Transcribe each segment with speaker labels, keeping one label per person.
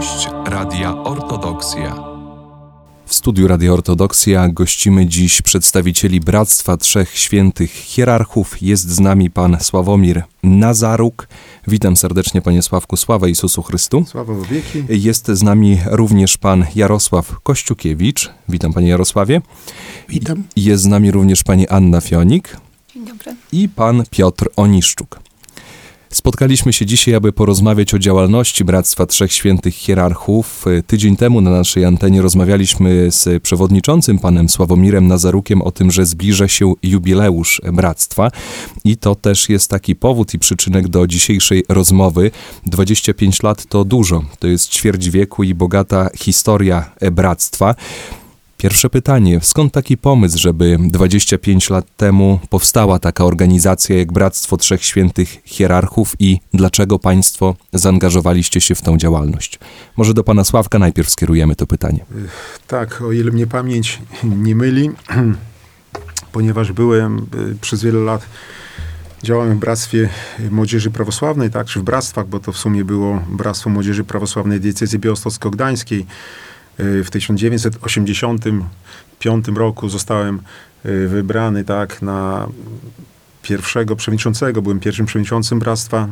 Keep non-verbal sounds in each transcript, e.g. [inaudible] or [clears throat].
Speaker 1: Gość Radia Ortodoksja.
Speaker 2: W studiu Radio Ortodoksja gościmy dziś przedstawicieli Bractwa Trzech Świętych Hierarchów. Jest z nami pan Sławomir Nazaruk. Witam serdecznie panie Sławku, sława Jezusu Chrystu.
Speaker 3: Sława w wieki.
Speaker 2: Jest z nami również pan Jarosław Kościukiewicz. Witam panie Jarosławie.
Speaker 3: Witam.
Speaker 2: Jest z nami również pani Anna Fionik.
Speaker 4: Dzień dobry.
Speaker 2: I pan Piotr Oniszczuk. Spotkaliśmy się dzisiaj, aby porozmawiać o działalności Bractwa Trzech Świętych Hierarchów. Tydzień temu na naszej antenie rozmawialiśmy z przewodniczącym panem Sławomirem Nazarukiem o tym, że zbliża się jubileusz Bractwa i to też jest taki powód i przyczynek do dzisiejszej rozmowy. 25 lat to dużo, to jest ćwierć wieku i bogata historia Bractwa. Pierwsze pytanie, skąd taki pomysł, żeby 25 lat temu powstała taka organizacja jak Bractwo Trzech Świętych Hierarchów i dlaczego Państwo zaangażowaliście się w tą działalność? Może do Pana Sławka najpierw skierujemy to pytanie.
Speaker 3: Tak, o ile mnie pamięć nie myli, [clears throat] ponieważ byłem y, przez wiele lat działałem w Bractwie Młodzieży Prawosławnej, tak, czy w bractwach, bo to w sumie było Bractwo Młodzieży Prawosławnej Diecezji Białostocko-Gdańskiej. W 1985 roku zostałem y, wybrany tak na pierwszego przewodniczącego, byłem pierwszym przewodniczącym Bractwa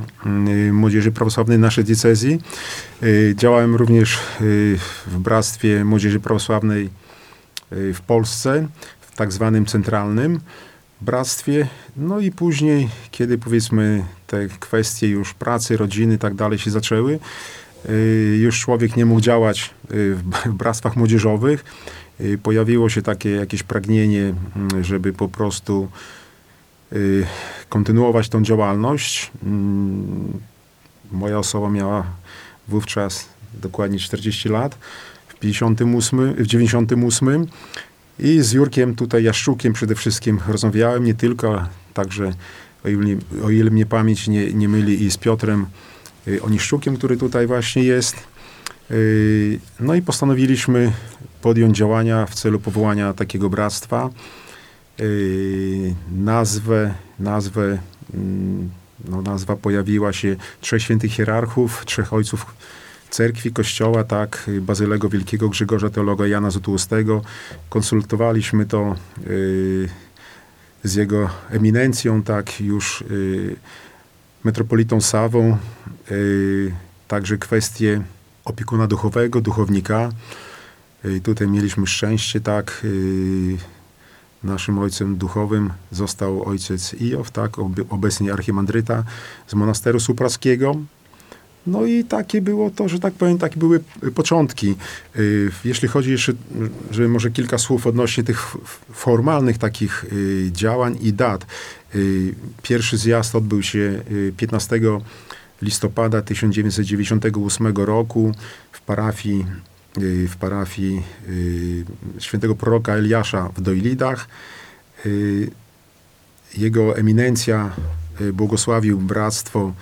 Speaker 3: y, Młodzieży Prawosławnej naszej diecezji. Y, działałem również w Bractwie Młodzieży Prawosławnej w Polsce, w tak zwanym centralnym bractwie. No i później, kiedy powiedzmy te kwestie już pracy, rodziny i tak dalej się zaczęły, już człowiek nie mógł działać [laughs] w bractwach młodzieżowych. Pojawiło się takie jakieś pragnienie, żeby po prostu kontynuować tą działalność. Moja osoba miała wówczas dokładnie 40 lat, w 58, w 98 i z Jurkiem tutaj Jaszczukiem przede wszystkim rozmawiałem, nie tylko, także o ile, o ile mnie pamięć nie, nie myli i z Piotrem Oniszczukiem, który tutaj właśnie jest. No i postanowiliśmy podjąć działania w celu powołania takiego bractwa. Nazwę, nazwę, no nazwa pojawiła się Trzech Świętych Hierarchów, Trzech Ojców Cerkwi, Kościoła, tak, Bazylego Wielkiego, Grzegorza Teologa Jana Zotłustego. Konsultowaliśmy to z jego eminencją, tak, już metropolitą Sawą, także kwestie opiekuna duchowego, duchownika. Tutaj mieliśmy szczęście, tak. Naszym ojcem duchowym został ojciec Ijow, tak, obecnie archimandryta z monasteru supraskiego. No i takie było to, że tak powiem, takie były początki. Jeśli chodzi jeszcze, żeby może kilka słów odnośnie tych formalnych takich działań i dat. Pierwszy zjazd odbył się 15 listopada 1998 roku w parafii, w parafii świętego proroka Eliasza w Dojlidach. Jego eminencja błogosławił bractwo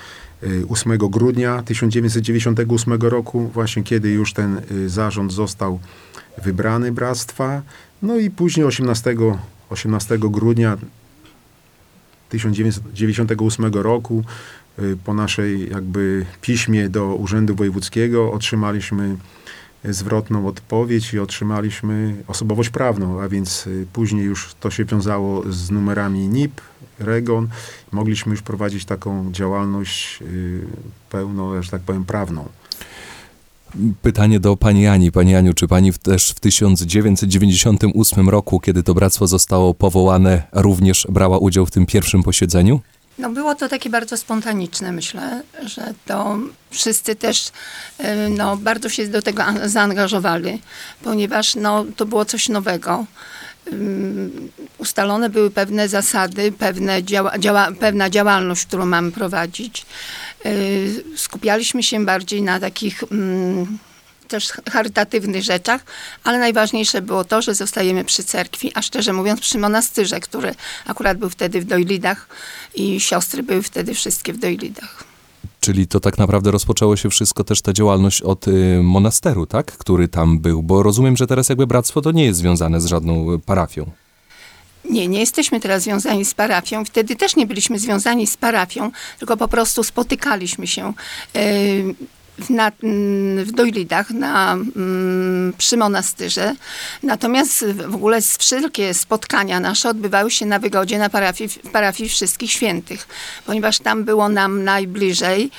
Speaker 3: 8 grudnia 1998 roku, właśnie kiedy już ten zarząd został wybrany bractwa. No i później 18, 18 grudnia 1998 roku po naszej jakby piśmie do Urzędu Wojewódzkiego otrzymaliśmy zwrotną odpowiedź i otrzymaliśmy osobowość prawną, a więc później już to się wiązało z numerami NIP, REGON. Mogliśmy już prowadzić taką działalność pełną, że tak powiem, prawną.
Speaker 2: Pytanie do pani Ani. Pani Aniu, czy pani też w 1998 roku, kiedy to bractwo zostało powołane, również brała udział w tym pierwszym posiedzeniu?
Speaker 4: No było to takie bardzo spontaniczne, myślę, że to wszyscy też no, bardzo się do tego zaangażowali, ponieważ no, to było coś nowego. Ustalone były pewne zasady, pewne działa, działa, pewna działalność, którą mamy prowadzić. Skupialiśmy się bardziej na takich też charytatywnych rzeczach, ale najważniejsze było to, że zostajemy przy cerkwi, a szczerze mówiąc przy monastyrze, który akurat był wtedy w Dojlidach i siostry były wtedy wszystkie w Dojlidach.
Speaker 2: Czyli to tak naprawdę rozpoczęło się wszystko też ta działalność od y, monasteru, tak? Który tam był, bo rozumiem, że teraz jakby bractwo to nie jest związane z żadną parafią.
Speaker 4: Nie, nie jesteśmy teraz związani z parafią. Wtedy też nie byliśmy związani z parafią, tylko po prostu spotykaliśmy się. Yy, w, na, mm, w Dojlidach na, mm, przy monastyrze. Natomiast w ogóle wszystkie spotkania nasze odbywały się na wygodzie na parafii, parafii Wszystkich Świętych, ponieważ tam było nam najbliżej.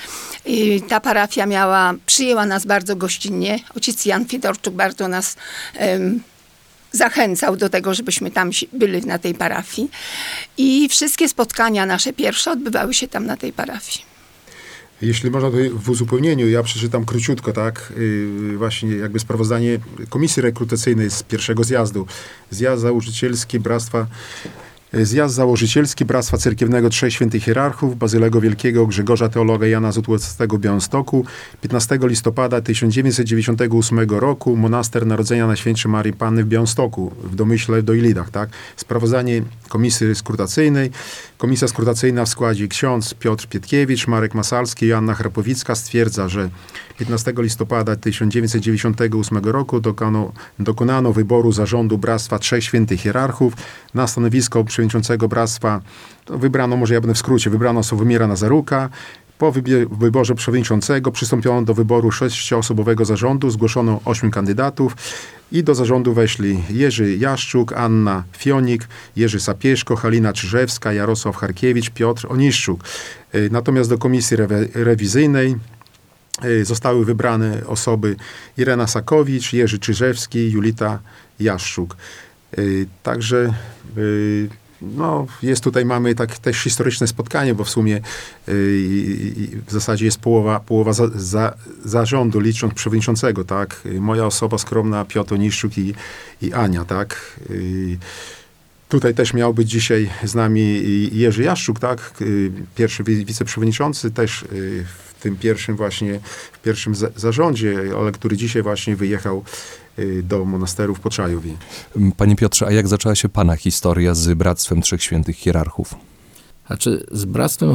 Speaker 4: I ta parafia miała, przyjęła nas bardzo gościnnie. Ojciec Jan Fidorczuk bardzo nas em, zachęcał do tego, żebyśmy tam byli na tej parafii. I wszystkie spotkania nasze pierwsze odbywały się tam na tej parafii.
Speaker 3: Jeśli można tutaj w uzupełnieniu, ja przeczytam króciutko, tak, yy, właśnie jakby sprawozdanie Komisji Rekrutacyjnej z pierwszego zjazdu. Zjazd założycielski Bractwa Zjazd założycielski Bractwa Cerkiewnego Trzech Świętych Hierarchów Bazylego Wielkiego Grzegorza Teologa Jana Złotłockiego w Białymstoku 15 listopada 1998 roku Monaster Narodzenia Najświętszej Marii Panny w Białymstoku w domyśle w Dojlidach, tak? Sprawozdanie Komisji Skrutacyjnej. Komisja Skrutacyjna w składzie ksiądz Piotr Pietkiewicz, Marek Masalski i Anna Hrapowicka stwierdza, że 15 listopada 1998 roku dokonano, dokonano wyboru zarządu Bractwa Trzech Świętych Hierarchów na stanowisko przewodniczącego bractwa. Wybrano, może ja będę w skrócie, wybrano Sławomira Nazaruka. Po wyborze przewodniczącego przystąpiono do wyboru sześcioosobowego zarządu, zgłoszono ośmiu kandydatów i do zarządu weszli Jerzy Jaszczuk, Anna Fionik, Jerzy Sapieszko, Halina Czyżewska, Jarosław Harkiewicz, Piotr Oniszczuk. Y, Natomiast do komisji rewe- rewizyjnej y, zostały wybrane osoby Irena Sakowicz, Jerzy Czyżewski, Julita Jaszczuk. Y, Także no, jest tutaj, mamy tak też historyczne spotkanie, bo w sumie y, i w zasadzie jest połowa, połowa za, za, zarządu, licząc przewodniczącego, tak? Moja osoba skromna, Piotr Oniszczuk i, i Ania, tak? Y, Tutaj też miał być dzisiaj z nami Jerzy Jaszczuk, tak? Y, Pierwszy wi- wiceprzewodniczący też y, w tym pierwszym właśnie, w pierwszym za- zarządzie, ale który dzisiaj właśnie wyjechał do monasteru w Poczajowie.
Speaker 2: Panie Piotrze, a jak zaczęła się Pana historia z Bractwem Trzech Świętych Hierarchów?
Speaker 5: Znaczy z bractwem,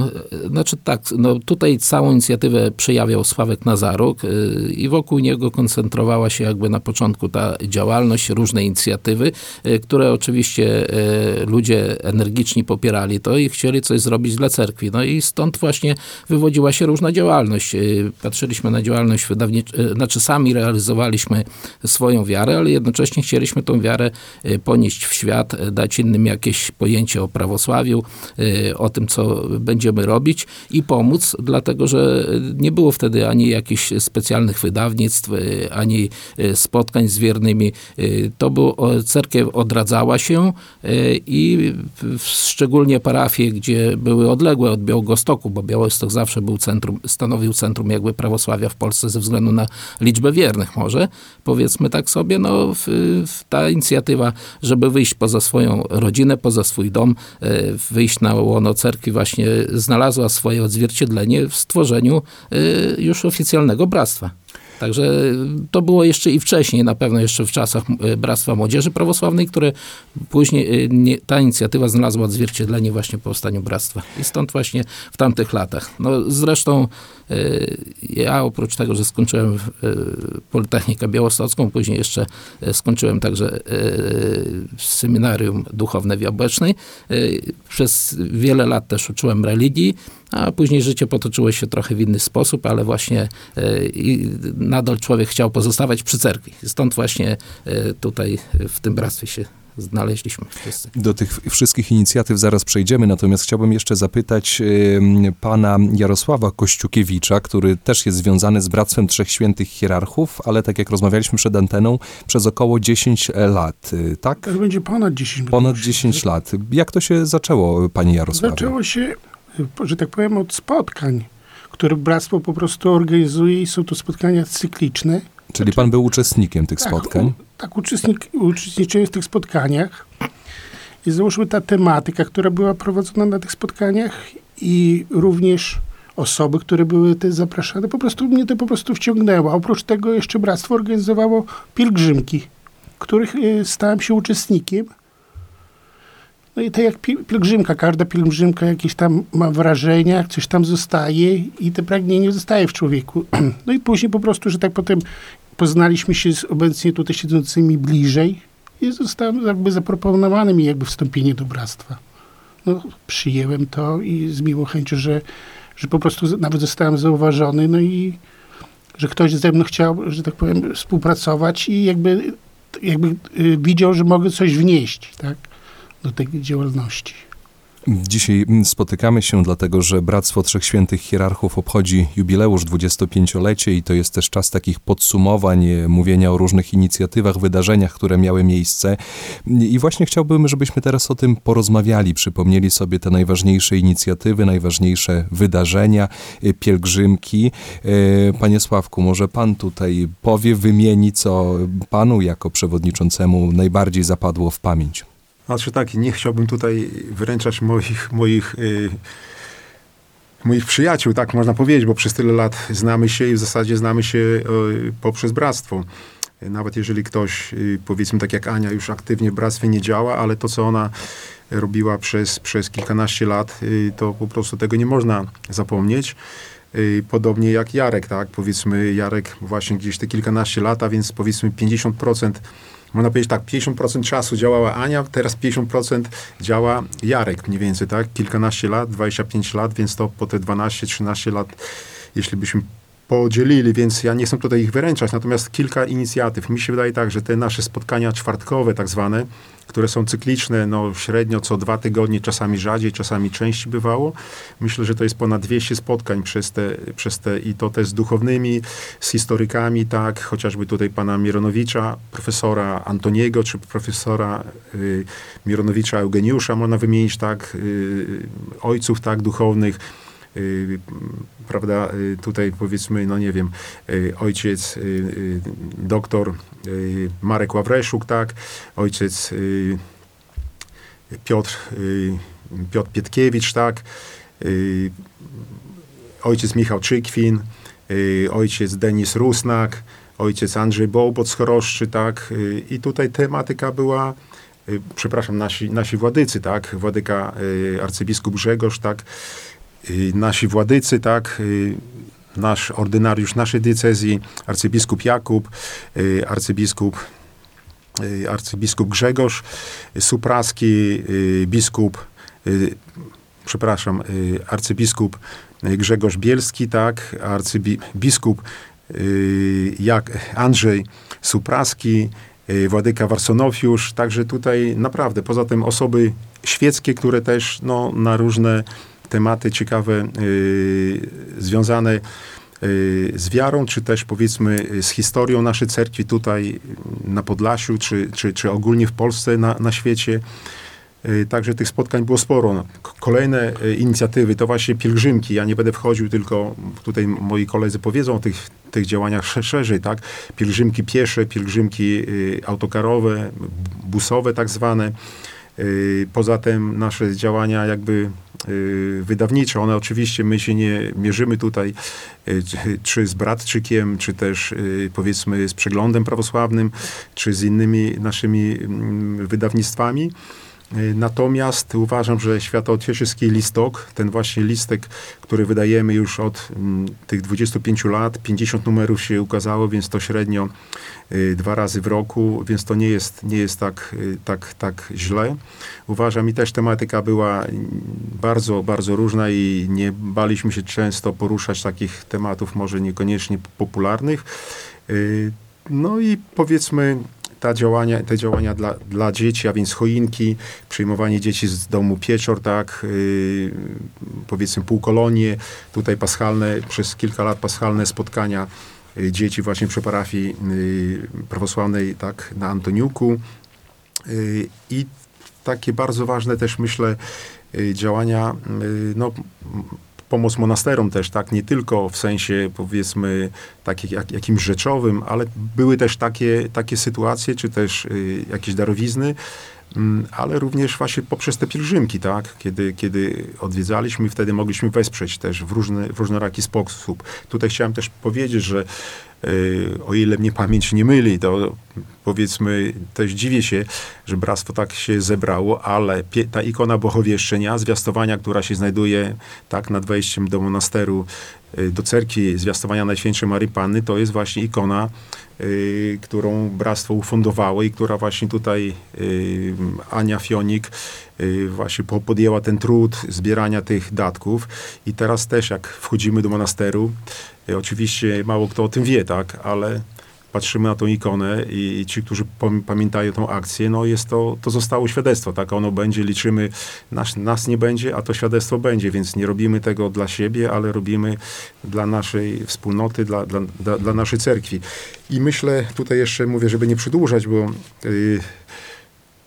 Speaker 5: znaczy tak, no tutaj całą inicjatywę przejawiał Sławek Nazaruk y, i wokół niego koncentrowała się jakby na początku ta działalność, różne inicjatywy, y, które oczywiście y, ludzie energiczni popierali to i chcieli coś zrobić dla cerkwi. No i stąd właśnie wywodziła się różna działalność. Patrzyliśmy na działalność wydawniczą, znaczy sami realizowaliśmy swoją wiarę, ale jednocześnie chcieliśmy tą wiarę ponieść w świat, dać innym jakieś pojęcie o prawosławiu, o tym, co będziemy robić i pomóc, dlatego że nie było wtedy ani jakichś specjalnych wydawnictw, y, ani y, spotkań z wiernymi. Y, To było, cerkiew odradzała się i szczególnie parafie, gdzie były odległe od Białegostoku, bo Białystok zawsze był centrum, stanowił centrum jakby prawosławia w Polsce ze względu na liczbę wiernych może, powiedzmy tak sobie, no ta inicjatywa, żeby wyjść poza swoją rodzinę, poza swój dom, e, wyjść na łono cerkwi właśnie znalazła swoje odzwierciedlenie w stworzeniu e, już oficjalnego bractwa. Także to było jeszcze i wcześniej, na pewno jeszcze w czasach e, Bractwa Młodzieży Prawosławnej, które później e, nie, ta inicjatywa znalazła odzwierciedlenie właśnie po powstaniu Bractwa. I stąd właśnie w tamtych latach. No zresztą e, ja oprócz tego, że skończyłem Politechnikę Białostocką, później jeszcze skończyłem także seminarium duchowne w Jabłecznej. Przez wiele lat też uczyłem religii, a później życie potoczyło się trochę w inny sposób, ale właśnie e, nadal człowiek chciał pozostawać przy cerkwi. Stąd właśnie e, tutaj w tym bractwie się znaleźliśmy wszyscy.
Speaker 2: Do tych wszystkich inicjatyw zaraz przejdziemy, natomiast chciałbym jeszcze zapytać ym, pana Jarosława Kościukiewicza, który też jest związany z Bractwem Trzech Świętych Hierarchów, ale tak jak rozmawialiśmy przed anteną, przez około 10 lat, y, tak?
Speaker 6: To będzie ponad 10
Speaker 2: Ponad 10 lat. Jak to się zaczęło, panie Jarosławie?
Speaker 6: Zaczęło się, że tak powiem, od spotkań, które bractwo po prostu organizuje i są to spotkania cykliczne.
Speaker 2: Czyli pan był uczestnikiem tych
Speaker 6: Tak,
Speaker 2: spotkań?
Speaker 6: tak, uczestnik, uczestniczyłem w tych spotkaniach i załóżmy ta tematyka, która była prowadzona na tych spotkaniach i również osoby, które były te zapraszane, po prostu mnie to po prostu wciągnęło. Oprócz tego jeszcze bractwo organizowało pielgrzymki, których e, stałem się uczestnikiem. No i tak jak pi- pielgrzymka, każda pielgrzymka jakieś tam ma wrażenia, coś tam zostaje i te pragnienie zostaje w człowieku. [clears throat] No i później po prostu, że tak potem poznaliśmy się z obecnie tutaj siedzącymi bliżej i zostałem jakby zaproponowany mi jakby wstąpienie do bractwa. No, przyjęłem to i z miłą chęcią, że, że po prostu nawet zostałem zauważony, no i że ktoś ze mną chciał, że tak powiem, współpracować i jakby, jakby y, widział, że mogę coś wnieść, tak, do tej działalności.
Speaker 2: Dzisiaj spotykamy się dlatego, że Bractwo Trzech Świętych Hierarchów obchodzi jubileusz 25-lecie i to jest też czas takich podsumowań, e, mówienia o różnych inicjatywach, wydarzeniach, które miały miejsce. I właśnie chciałbym, żebyśmy teraz o tym porozmawiali, przypomnieli sobie te najważniejsze inicjatywy, najważniejsze wydarzenia, e, pielgrzymki. E, Panie Sławku, może pan tutaj powie, wymieni, co panu jako przewodniczącemu najbardziej zapadło w pamięć.
Speaker 3: Znaczy tak, nie chciałbym tutaj wyręczać moich, moich, y, moich przyjaciół, tak można powiedzieć, bo przez tyle lat znamy się i w zasadzie znamy się y, poprzez bractwo. Nawet jeżeli ktoś, y, powiedzmy tak jak Ania, już aktywnie w bractwie nie działa, ale to, co ona robiła przez, przez kilkanaście lat, y, to po prostu tego nie można zapomnieć. Y, Podobnie jak Jarek, tak? Powiedzmy, Jarek właśnie gdzieś te kilkanaście lat, a więc powiedzmy 50%, można powiedzieć tak, 50% czasu działała Ania, teraz 50% działa Jarek mniej więcej, tak? Kilkanaście lat, 25 lat, więc to po te 12-13 lat, jeśli byśmy podzielili, więc ja nie chcę tutaj ich wyręczać, natomiast kilka inicjatyw. Mi się wydaje tak, że te nasze spotkania czwartkowe tak zwane, które są cykliczne, no średnio co dwa tygodnie, czasami rzadziej, czasami częściej bywało. Myślę, że to jest ponad 200 spotkań przez te, przez te i to też z duchownymi, z historykami, tak, chociażby tutaj pana Mironowicza, profesora Antoniego, czy profesora y, Mironowicza Eugeniusza, można wymienić, tak, y, ojców, tak, duchownych, prawda, y, tutaj powiedzmy, no nie wiem, y, ojciec, y, y, doktor y, Marek Ławreszuk, tak, ojciec y, Piotr, y, Piotr Pietkiewicz, tak, y, ojciec Michał Czykwin, y, ojciec Denis Rusnak, ojciec Andrzej Bołbot z Choroszczy, tak, y, i tutaj tematyka była, y, przepraszam, nasi, nasi władycy, tak, władyka y, arcybiskup Grzegorz, tak, y, nasi władycy, tak, y, nasz ordynariusz naszej diecezji, arcybiskup Jakub, y, arcybiskup, y, arcybiskup Grzegorz y, Supraski, y, biskup, y, przepraszam, y, arcybiskup y, Grzegorz Bielski, tak, arcybiskup y, jak Andrzej Supraski, y, Władyka Warsonofiusz, także tutaj naprawdę, poza tym osoby świeckie, które też no, na różne tematy ciekawe y, związane y, z wiarą, czy też powiedzmy z historią naszej cerkwi tutaj na Podlasiu, czy, czy, czy ogólnie w Polsce, na, na świecie. Y, Także tych spotkań było sporo. No, Kolejne y, inicjatywy to właśnie pielgrzymki. Ja nie będę wchodził, tylko tutaj moi koledzy powiedzą o tych, tych działaniach sze- szerzej, tak? Pielgrzymki piesze, pielgrzymki y, autokarowe, busowe tak zwane. Y, Poza tym nasze działania jakby y, wydawnicze, one oczywiście, my się nie mierzymy tutaj y, czy- czy z Bratczykiem, czy też y, powiedzmy z Przeglądem Prawosławnym, czy z innymi naszymi mm, wydawnictwami. Y, Natomiast uważam, że Świętoocieszewski listok, ten właśnie listek, który wydajemy już od mm, tych 25 lat, 50 numerów się ukazało, więc to średnio y, dwa razy w roku, więc to nie jest, nie jest tak, y, tak, tak źle. Uważam i też tematyka była mm, bardzo, bardzo różna i nie baliśmy się często poruszać takich tematów może niekoniecznie popularnych. Y, No i powiedzmy ta działania, te działania dla, dla dzieci, a więc choinki, przyjmowanie dzieci z domu pieczor, tak, yy, powiedzmy półkolonie, tutaj paschalne, przez kilka lat paschalne spotkania y, dzieci właśnie przy parafii y, prawosławnej, tak, na Antoniuku. Y, I takie bardzo ważne też, myślę, y, działania, y, no, pomoc monasterom też, tak, nie tylko w sensie, powiedzmy, takich jak, jakimś rzeczowym, ale były też takie, takie sytuacje, czy też y, jakieś darowizny, ale również właśnie poprzez te pielgrzymki, tak, kiedy, kiedy odwiedzaliśmy, wtedy mogliśmy wesprzeć też w, różny, w różnoraki sposób. Tutaj chciałem też powiedzieć, że y, o ile mnie pamięć nie myli, to powiedzmy, też dziwię się, że bractwo tak się zebrało, ale ta ikona Bochowieszczenia, zwiastowania, która się znajduje tak nad wejściem do monasteru, do cerkwi zwiastowania Najświętszej Maryi Panny, to jest właśnie ikona, y, którą bractwo ufundowało i która właśnie tutaj y, Ania Fionik y, właśnie po- podjęła ten trud zbierania tych datków. I teraz też jak wchodzimy do monasteru, y, oczywiście mało kto o tym wie, tak, ale patrzymy na tą ikonę i, ci, którzy pamiętają tą akcję, no jest to, to zostało świadectwo, tak, ono będzie, liczymy, nas, nas nie będzie, a to świadectwo będzie, więc nie robimy tego dla siebie, ale robimy dla naszej wspólnoty, dla, dla, dla, dla naszej cerkwi. I myślę, tutaj jeszcze mówię, żeby nie przedłużać, bo y,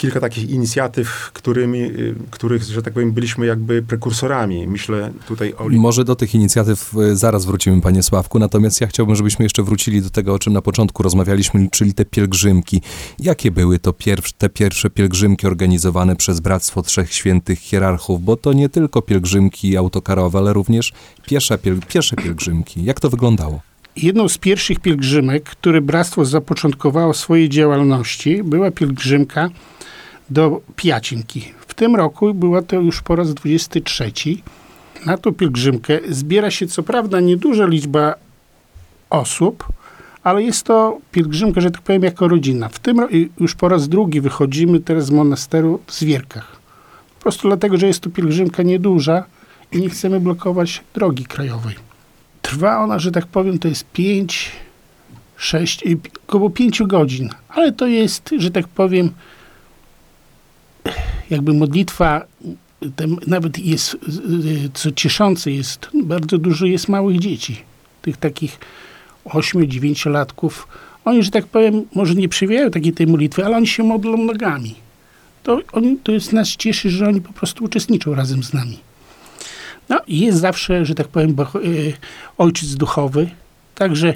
Speaker 3: kilka takich inicjatyw, którymi, y, których, że tak powiem, byliśmy jakby prekursorami. Myślę tutaj o...
Speaker 2: Może do tych inicjatyw e, zaraz wrócimy, panie Sławku, natomiast ja chciałbym, żebyśmy jeszcze wrócili do tego, o czym na początku rozmawialiśmy, czyli te pielgrzymki. Jakie były to pierw, te pierwsze pielgrzymki organizowane przez Bractwo Trzech Świętych Hierarchów? Bo to nie tylko pielgrzymki autokarowe, ale również piesze, piel, piesze pielgrzymki. Jak to wyglądało?
Speaker 6: Jedną z pierwszych pielgrzymek, które bractwo zapoczątkowało w swojej działalności, była pielgrzymka do Piacinki. W tym roku była to już po raz 23. Na tą pielgrzymkę zbiera się co prawda nieduża liczba osób, ale jest to pielgrzymka, że tak powiem, jako rodzina. W tym już po raz drugi wychodzimy teraz z monasteru w Zwierkach. Po prostu dlatego, że jest to pielgrzymka nieduża i nie chcemy blokować drogi krajowej. Trwa ona, że tak powiem, to jest 5, 6, y, pi- około 5 godzin, ale to jest, że tak powiem, jakby modlitwa, nawet jest, co cieszące jest, bardzo dużo jest małych dzieci, tych takich 8-9-latków. Oni, że tak powiem, może nie przewijają takiej tej modlitwy, ale oni się modlą nogami. To, oni, to jest nas cieszy, że oni po prostu uczestniczą razem z nami. No jest zawsze, że tak powiem, y, ojciec duchowy. Także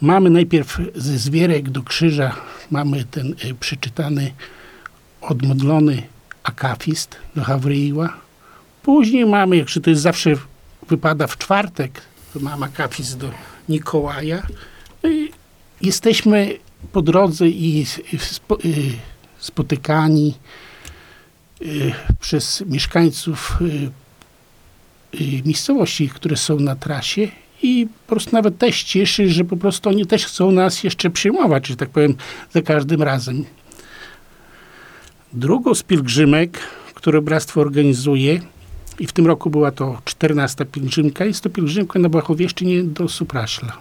Speaker 6: mamy najpierw ze zwierek do krzyża, mamy ten y, przeczytany, odmodlony akafist do Hawryjła. Później mamy, jak to jest zawsze wypada w czwartek, to mamy akafist do Mikołaja. No i jesteśmy po drodze i y, spotykani y, przez mieszkańców y, miejscowości, które są na trasie i po prostu nawet też cieszy, że po prostu oni też chcą nas jeszcze przyjmować, że tak powiem, za każdym razem. Drugą z pielgrzymek, które Bractwo organizuje i w tym roku była to 14 pielgrzymka, jest to pielgrzymka na Bachowieszczynie do Supraśla.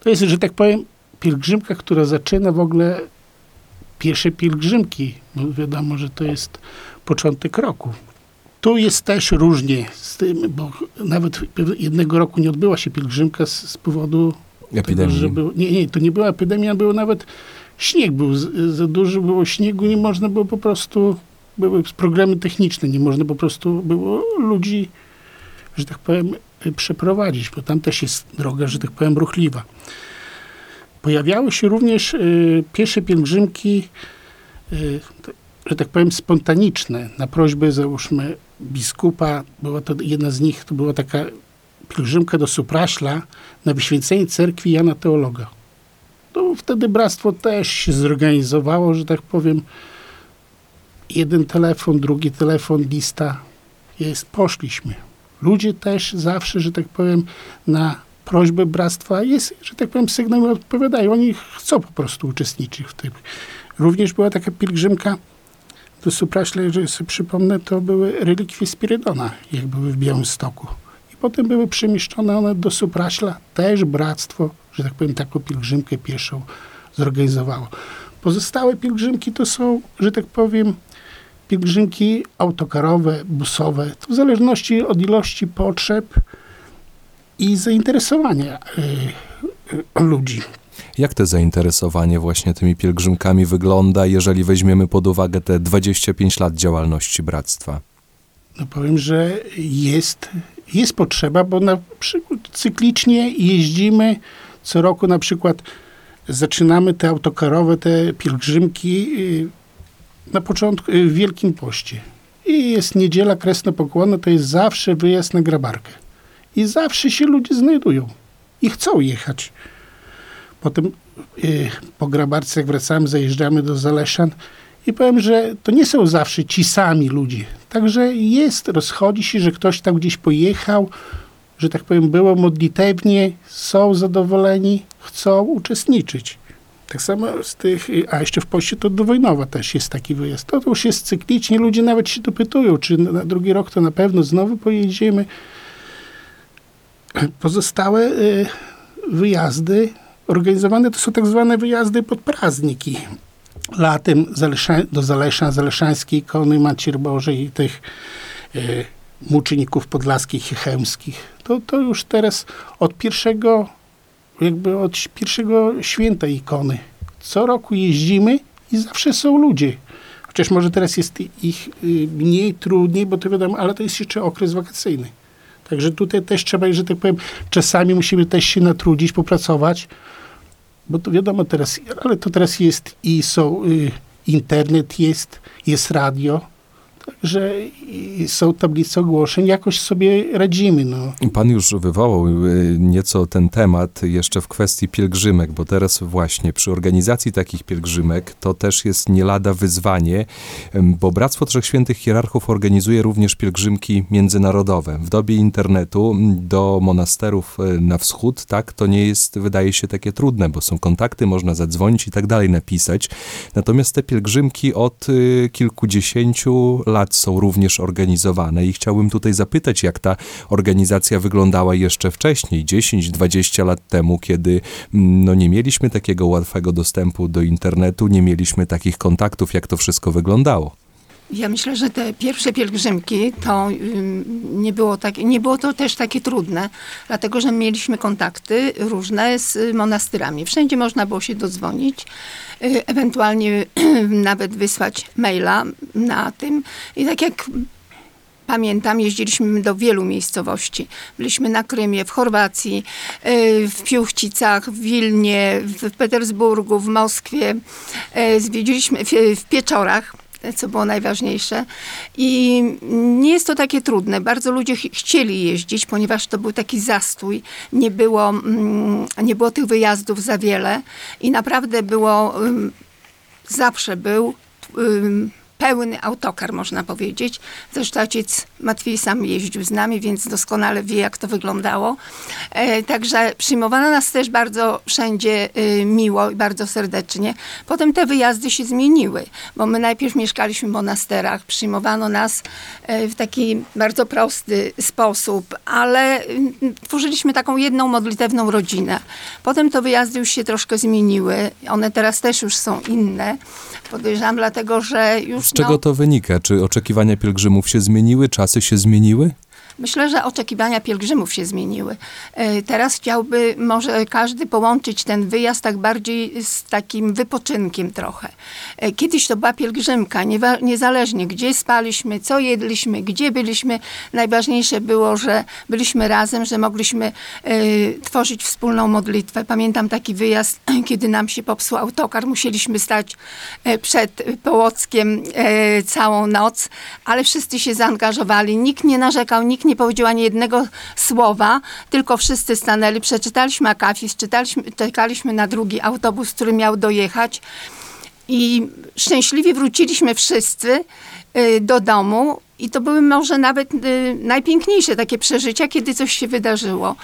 Speaker 6: To jest, że tak powiem, pielgrzymka, która zaczyna w ogóle pierwsze pielgrzymki. No wiadomo, że to jest początek roku. Tu jest też różnie z tym, bo nawet jednego roku nie odbyła się pielgrzymka z, z powodu
Speaker 2: Epidemii.
Speaker 6: tego, że był, nie, nie, to nie była epidemia, było nawet śnieg był za duży, było śniegu, nie można było po prostu, były problemy techniczne, nie można po prostu było ludzi, że tak powiem, przeprowadzić, bo tam też jest droga, że tak powiem, ruchliwa. Pojawiały się również y, pierwsze pielgrzymki, y, że tak powiem, spontaniczne, na prośbę, załóżmy, biskupa, była to jedna z nich, to była taka pielgrzymka do Supraśla na wyświęcenie cerkwi Jana Teologa. To wtedy bractwo też się zorganizowało, że tak powiem, jeden telefon, drugi telefon, lista, jest, poszliśmy. Ludzie też zawsze, że tak powiem, na prośbę bractwa jest, że tak powiem, sygnał odpowiadają. Oni chcą po prostu uczestniczyć w tym. Również była taka pielgrzymka do Supraśla, jeżeli sobie przypomnę, to były relikwie Spirydona, jak były w Białymstoku. I potem były przemieszczone one do Supraśla. Też bractwo, że tak powiem, taką pielgrzymkę pieszą zorganizowało. Pozostałe pielgrzymki to są, że tak powiem, pielgrzymki autokarowe, busowe. To w zależności od ilości potrzeb i zainteresowania y, y, ludzi.
Speaker 2: Jak te zainteresowanie właśnie tymi pielgrzymkami wygląda, jeżeli weźmiemy pod uwagę te 25 lat działalności bractwa?
Speaker 6: No powiem, że jest, jest potrzeba, bo na, przykład cyklicznie jeździmy co roku na przykład zaczynamy te autokarowe, te pielgrzymki y, na początku y, w Wielkim Poście. I jest niedziela kresno pokłonna, to jest zawsze wyjazd na grabarkę. I zawsze się ludzie znajdują i chcą jechać. Potem y, po grabarce jak wracamy, zajeżdżamy do Zaleszan i powiem, że to nie są zawsze ci sami ludzie. Także jest, rozchodzi się, że ktoś tam gdzieś pojechał, że tak powiem, było modlitewnie, są zadowoleni, chcą uczestniczyć. Tak samo z tych, a jeszcze w Poście to dowojnowa też jest taki wyjazd. To, już jest cyklicznie, ludzie nawet się dopytują, czy na drugi rok to na pewno znowu pojedziemy. Pozostałe y, wyjazdy organizowane to są tak zwane wyjazdy pod prazniki. Latem do Zalesza, Zaleszańskiej Ikony Maciery Bożej i tych y, muczników podlaskich i chełmskich. To, to już teraz od pierwszego jakby od pierwszego święta ikony. Co roku jeździmy i zawsze są ludzie. Chociaż może teraz jest ich y, mniej, trudniej, bo to wiadomo, ale to jest jeszcze okres wakacyjny. Także tutaj też trzeba, że tak powiem, czasami musimy też się natrudzić, popracować, bo to wiadomo teraz, ale to teraz jest i są, y, internet jest, jest radio, że są tablice ogłoszeń, jakoś sobie radzimy. No.
Speaker 2: Pan już wywołał y, nieco ten temat jeszcze w kwestii pielgrzymek, bo teraz właśnie przy organizacji takich pielgrzymek to też jest nie lada wyzwanie, bo Bractwo Trzech Świętych Hierarchów organizuje również pielgrzymki międzynarodowe. W dobie internetu do monasterów y, na wschód, tak, to nie jest, wydaje się, takie trudne, bo są kontakty, można zadzwonić i tak dalej napisać. Natomiast te pielgrzymki od y, kilkudziesięciu lat są również organizowane i chciałbym tutaj zapytać, jak ta organizacja wyglądała jeszcze wcześniej, 10-20 lat temu, kiedy mm, no, nie mieliśmy takiego łatwego dostępu do internetu, nie mieliśmy takich kontaktów, jak to wszystko wyglądało.
Speaker 4: Ja myślę, że te pierwsze pielgrzymki to nie było, tak, nie było to też takie trudne, dlatego że mieliśmy kontakty różne z monastyrami. Wszędzie można było się dodzwonić, ewentualnie [clears throat] nawet wysłać maila na tym. I tak jak pamiętam, jeździliśmy do wielu miejscowości. Byliśmy na Krymie, w Chorwacji, y, w Piuchcicach, w Wilnie, w Petersburgu, w Moskwie. Y, zwiedziliśmy w Pieczorach co było najważniejsze. I nie jest to takie trudne. Bardzo ludzie ch chcieli jeździć, ponieważ to był taki zastój. Nie było, mm, nie było tych wyjazdów za wiele i naprawdę było, zawsze był pełny autokar, można powiedzieć. Zresztą ojciec Matwiej sam jeździł z nami, więc doskonale wie, jak to wyglądało. E, także przyjmowano nas też bardzo wszędzie y, miło i bardzo serdecznie. Potem te wyjazdy się zmieniły, bo my najpierw mieszkaliśmy w monasterach, przyjmowano nas e, w taki bardzo prosty sposób, ale y, tworzyliśmy taką jedną modlitewną rodzinę. Potem to wyjazdy już się troszkę zmieniły. One teraz też już są inne. Podejrzewam dlatego, że już
Speaker 2: z czego no, to wynika? Czy oczekiwania pielgrzymów się zmieniły, czasy się zmieniły?
Speaker 4: Myślę, że oczekiwania pielgrzymów się zmieniły. E, teraz chciałby może każdy połączyć ten wyjazd tak bardziej z takim wypoczynkiem trochę. E, kiedyś to była pielgrzymka, niezależnie gdzie spaliśmy, co jedliśmy, gdzie byliśmy. Najważniejsze było, że byliśmy razem, że mogliśmy e, tworzyć wspólną modlitwę. Pamiętam taki wyjazd, [clears throat] kiedy nam się popsuł autokar, musieliśmy stać przed Połockiem całą noc, ale wszyscy się zaangażowali, nikt nie narzekał, nikt nie powiedział ani jednego słowa, tylko wszyscy stanęli, przeczytaliśmy akafis, czytaliśmy, czekaliśmy na drugi autobus, który miał dojechać i szczęśliwie wróciliśmy wszyscy do domu i to były może nawet y, najpiękniejsze takie przeżycia, kiedy coś się wydarzyło.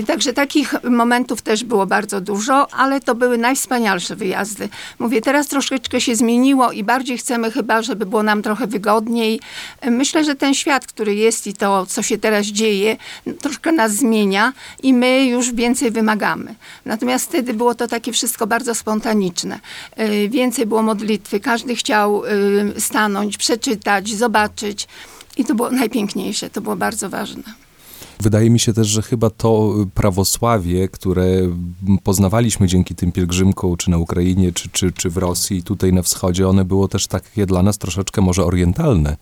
Speaker 4: Y, także takich momentów też było bardzo dużo, ale to były najwspanialsze wyjazdy. Mówię, teraz troszeczkę się zmieniło i bardziej chcemy chyba, żeby było nam trochę wygodniej. Y, myślę, że ten świat, który jest i to, co się teraz dzieje, troszkę nas zmienia i my już więcej wymagamy. Natomiast wtedy było to takie wszystko bardzo spontaniczne. Y, więcej było modlitwy, każdy chciał y, stanąć, przeczytać, zobaczyć, i to było najpiękniejsze, to było bardzo ważne.
Speaker 2: Wydaje mi się też, że chyba to prawosławie, które poznawaliśmy dzięki tym pielgrzymkom, czy na Ukrainie, czy, czy, czy w Rosji, tutaj na wschodzie, one było też takie dla nas troszeczkę może orientalne.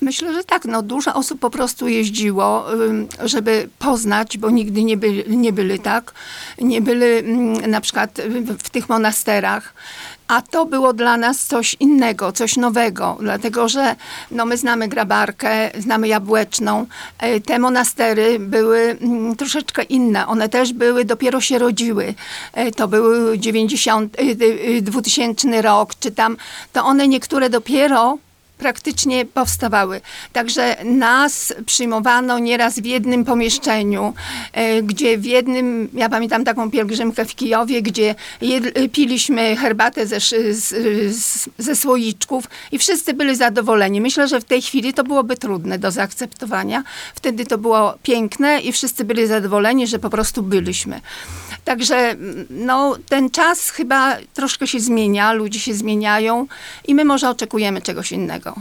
Speaker 4: Myślę, że tak. No, dużo osób po prostu jeździło, żeby poznać, bo nigdy nie byli, nie byli tak. Nie byli na przykład w tych monasterach. A to było dla nas coś innego, coś nowego, dlatego że no, my znamy Grabarkę, znamy Jabłeczną. E, te monastery były troszeczkę inne. One też były, dopiero się rodziły. E, to był 90, 2000 rok, czy tam, to one niektóre dopiero praktycznie powstawały. Także nas przyjmowano nieraz w jednym pomieszczeniu, e, gdzie w jednym, ja pamiętam taką pielgrzymkę w Kijowie, gdzie piliśmy herbatę ze, z, z, ze słoiczków i wszyscy byli zadowoleni. Myślę, że w tej chwili to byłoby trudne do zaakceptowania. Wtedy to było piękne i wszyscy byli zadowoleni, że po prostu byliśmy. Także no, ten czas chyba troszkę się zmienia, ludzie się zmieniają i my może oczekujemy czegoś innego.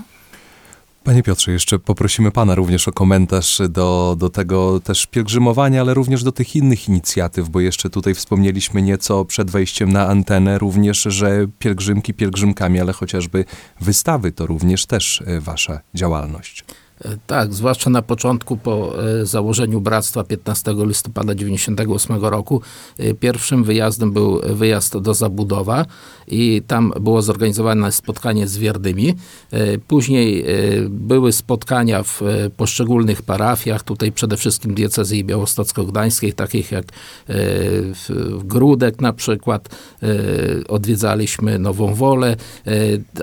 Speaker 2: Panie Piotrze, jeszcze poprosimy Pana również o komentarz do, do tego też pielgrzymowania, ale również do tych innych inicjatyw, bo jeszcze tutaj wspomnieliśmy nieco przed wejściem na antenę również, że pielgrzymki pielgrzymkami, ale chociażby wystawy to również też e, Wasza działalność.
Speaker 5: Tak, zwłaszcza na początku po e, założeniu Bractwa 15 listopada 1998 roku. e, Pierwszym wyjazdem był wyjazd do Zabudowa i tam było zorganizowane spotkanie z wiernymi. E, Później były spotkania w poszczególnych parafiach, tutaj przede wszystkim diecezji białostocko-gdańskiej, takich jak w- Grudek na przykład. Odwiedzaliśmy Nową Wolę,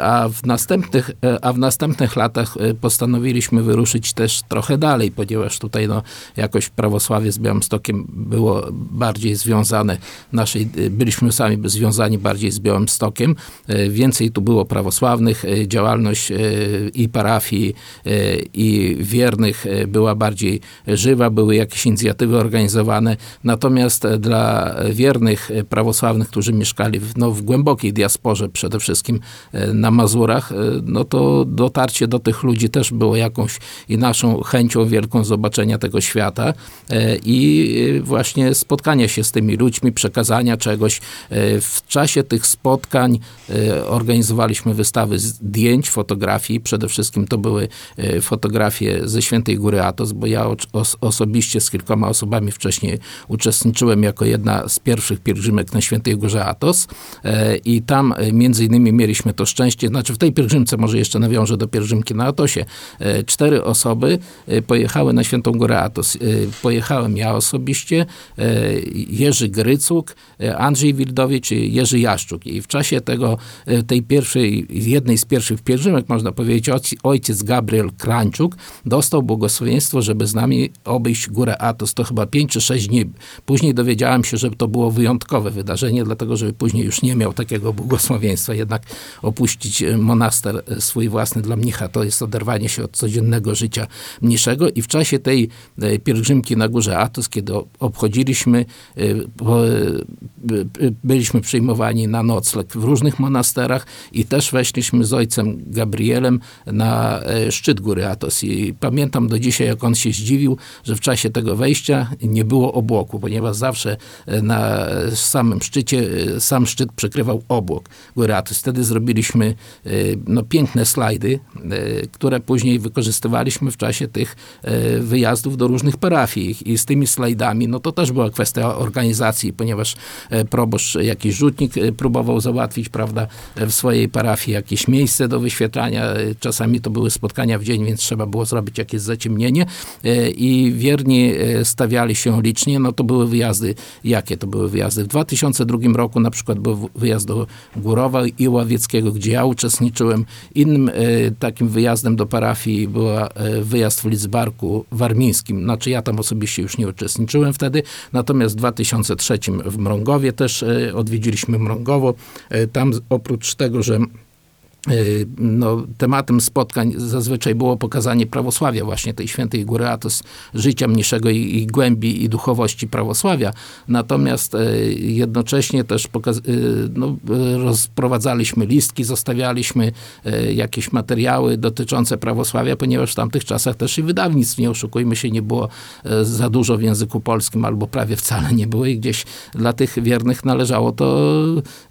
Speaker 5: a w następnych, a w następnych latach postanowiliśmy wyruszyć też trochę dalej, ponieważ tutaj no, jakoś prawosławie z Białymstokiem było bardziej związane, naszej, e, byliśmy sami związani bardziej z Białymstokiem, E, więcej tu było prawosławnych, e, działalność i parafii i wiernych była bardziej żywa, były jakieś inicjatywy organizowane, natomiast e, dla wiernych e, prawosławnych, którzy mieszkali w, no, w głębokiej diasporze, przede wszystkim e, na Mazurach, no to dotarcie do tych ludzi też było jakąś i naszą chęcią wielką zobaczenia tego świata e, i e, właśnie spotkania się z tymi ludźmi, przekazania czegoś. E, W czasie tych spotkań organizowaliśmy wystawy zdjęć, fotografii. Przede wszystkim to były fotografie ze Świętej Góry Atos, bo ja osobiście z kilkoma osobami wcześniej uczestniczyłem jako jedna z pierwszych pielgrzymek na Świętej Górze Atos i tam między innymi mieliśmy to szczęście, znaczy w tej pielgrzymce może jeszcze nawiążę do pielgrzymki na Atosie, e, cztery osoby e, pojechały na Świętą Górę Atos. E, Pojechałem ja osobiście, e, Jerzy Grycuk, Andrzej Wildowicz i Jerzy Jaszczuk. I w czasie tego, tej pierwszej, jednej z pierwszych pielgrzymek, można powiedzieć, ojc- ojciec Gabriel Krańczuk dostał błogosławieństwo, żeby z nami obejść Górę Atos. To chyba 5 czy 6 dni. Później dowiedziałem się, że to było wyjątkowe wydarzenie, dlatego że później już nie miał takiego błogosławieństwa. Jednak opuścić monaster swój własny dla mnicha to jest oderwanie się od codziennego życia mniejszego. I w czasie tej e, pielgrzymki na Górze Atos, kiedy obchodziliśmy, e, e, by- by- byliśmy przyjmowani na nocleg w różnych monasterach i też weszliśmy z ojcem Gabrielem na szczyt Góry Atos. I pamiętam do dzisiaj, jak on się zdziwił, że w czasie tego wejścia nie było obłoku, ponieważ zawsze na samym szczycie, sam szczyt przykrywał obłok Góry Atos. Wtedy zrobiliśmy no, piękne slajdy, które później wykorzystywaliśmy w czasie tych e, wyjazdów do różnych parafii. I z tymi slajdami, no to też była kwestia organizacji, ponieważ e, proboszcz, jakiś rzutnik e, próbował załatwić, prawda, w swojej parafii jakieś miejsce do wyświetlania. Czasami to były spotkania w dzień, więc trzeba było zrobić jakieś zaciemnienie i wierni stawiali się licznie. No to były wyjazdy, jakie to były wyjazdy? W 2002 roku na przykład był wyjazd do Górowa i Ławieckiego, gdzie ja uczestniczyłem. Innym takim wyjazdem do parafii była e, wyjazd w Lidzbarku Warmińskim. Znaczy ja tam osobiście już nie uczestniczyłem wtedy, natomiast w 2003 w Mrągowie też e, odwiedziliśmy Mrągowo. E, Tam oprócz tego, że no, tematem spotkań zazwyczaj było pokazanie prawosławia, właśnie tej świętej góry Atos, życia mniejszego i, i głębi i duchowości prawosławia. Natomiast y, jednocześnie też y, no, y, rozprowadzaliśmy listki, zostawialiśmy y, jakieś materiały dotyczące prawosławia, ponieważ w tamtych czasach też i wydawnictw, nie oszukujmy się, nie było y, za dużo w języku polskim, albo prawie wcale nie było i gdzieś dla tych wiernych należało to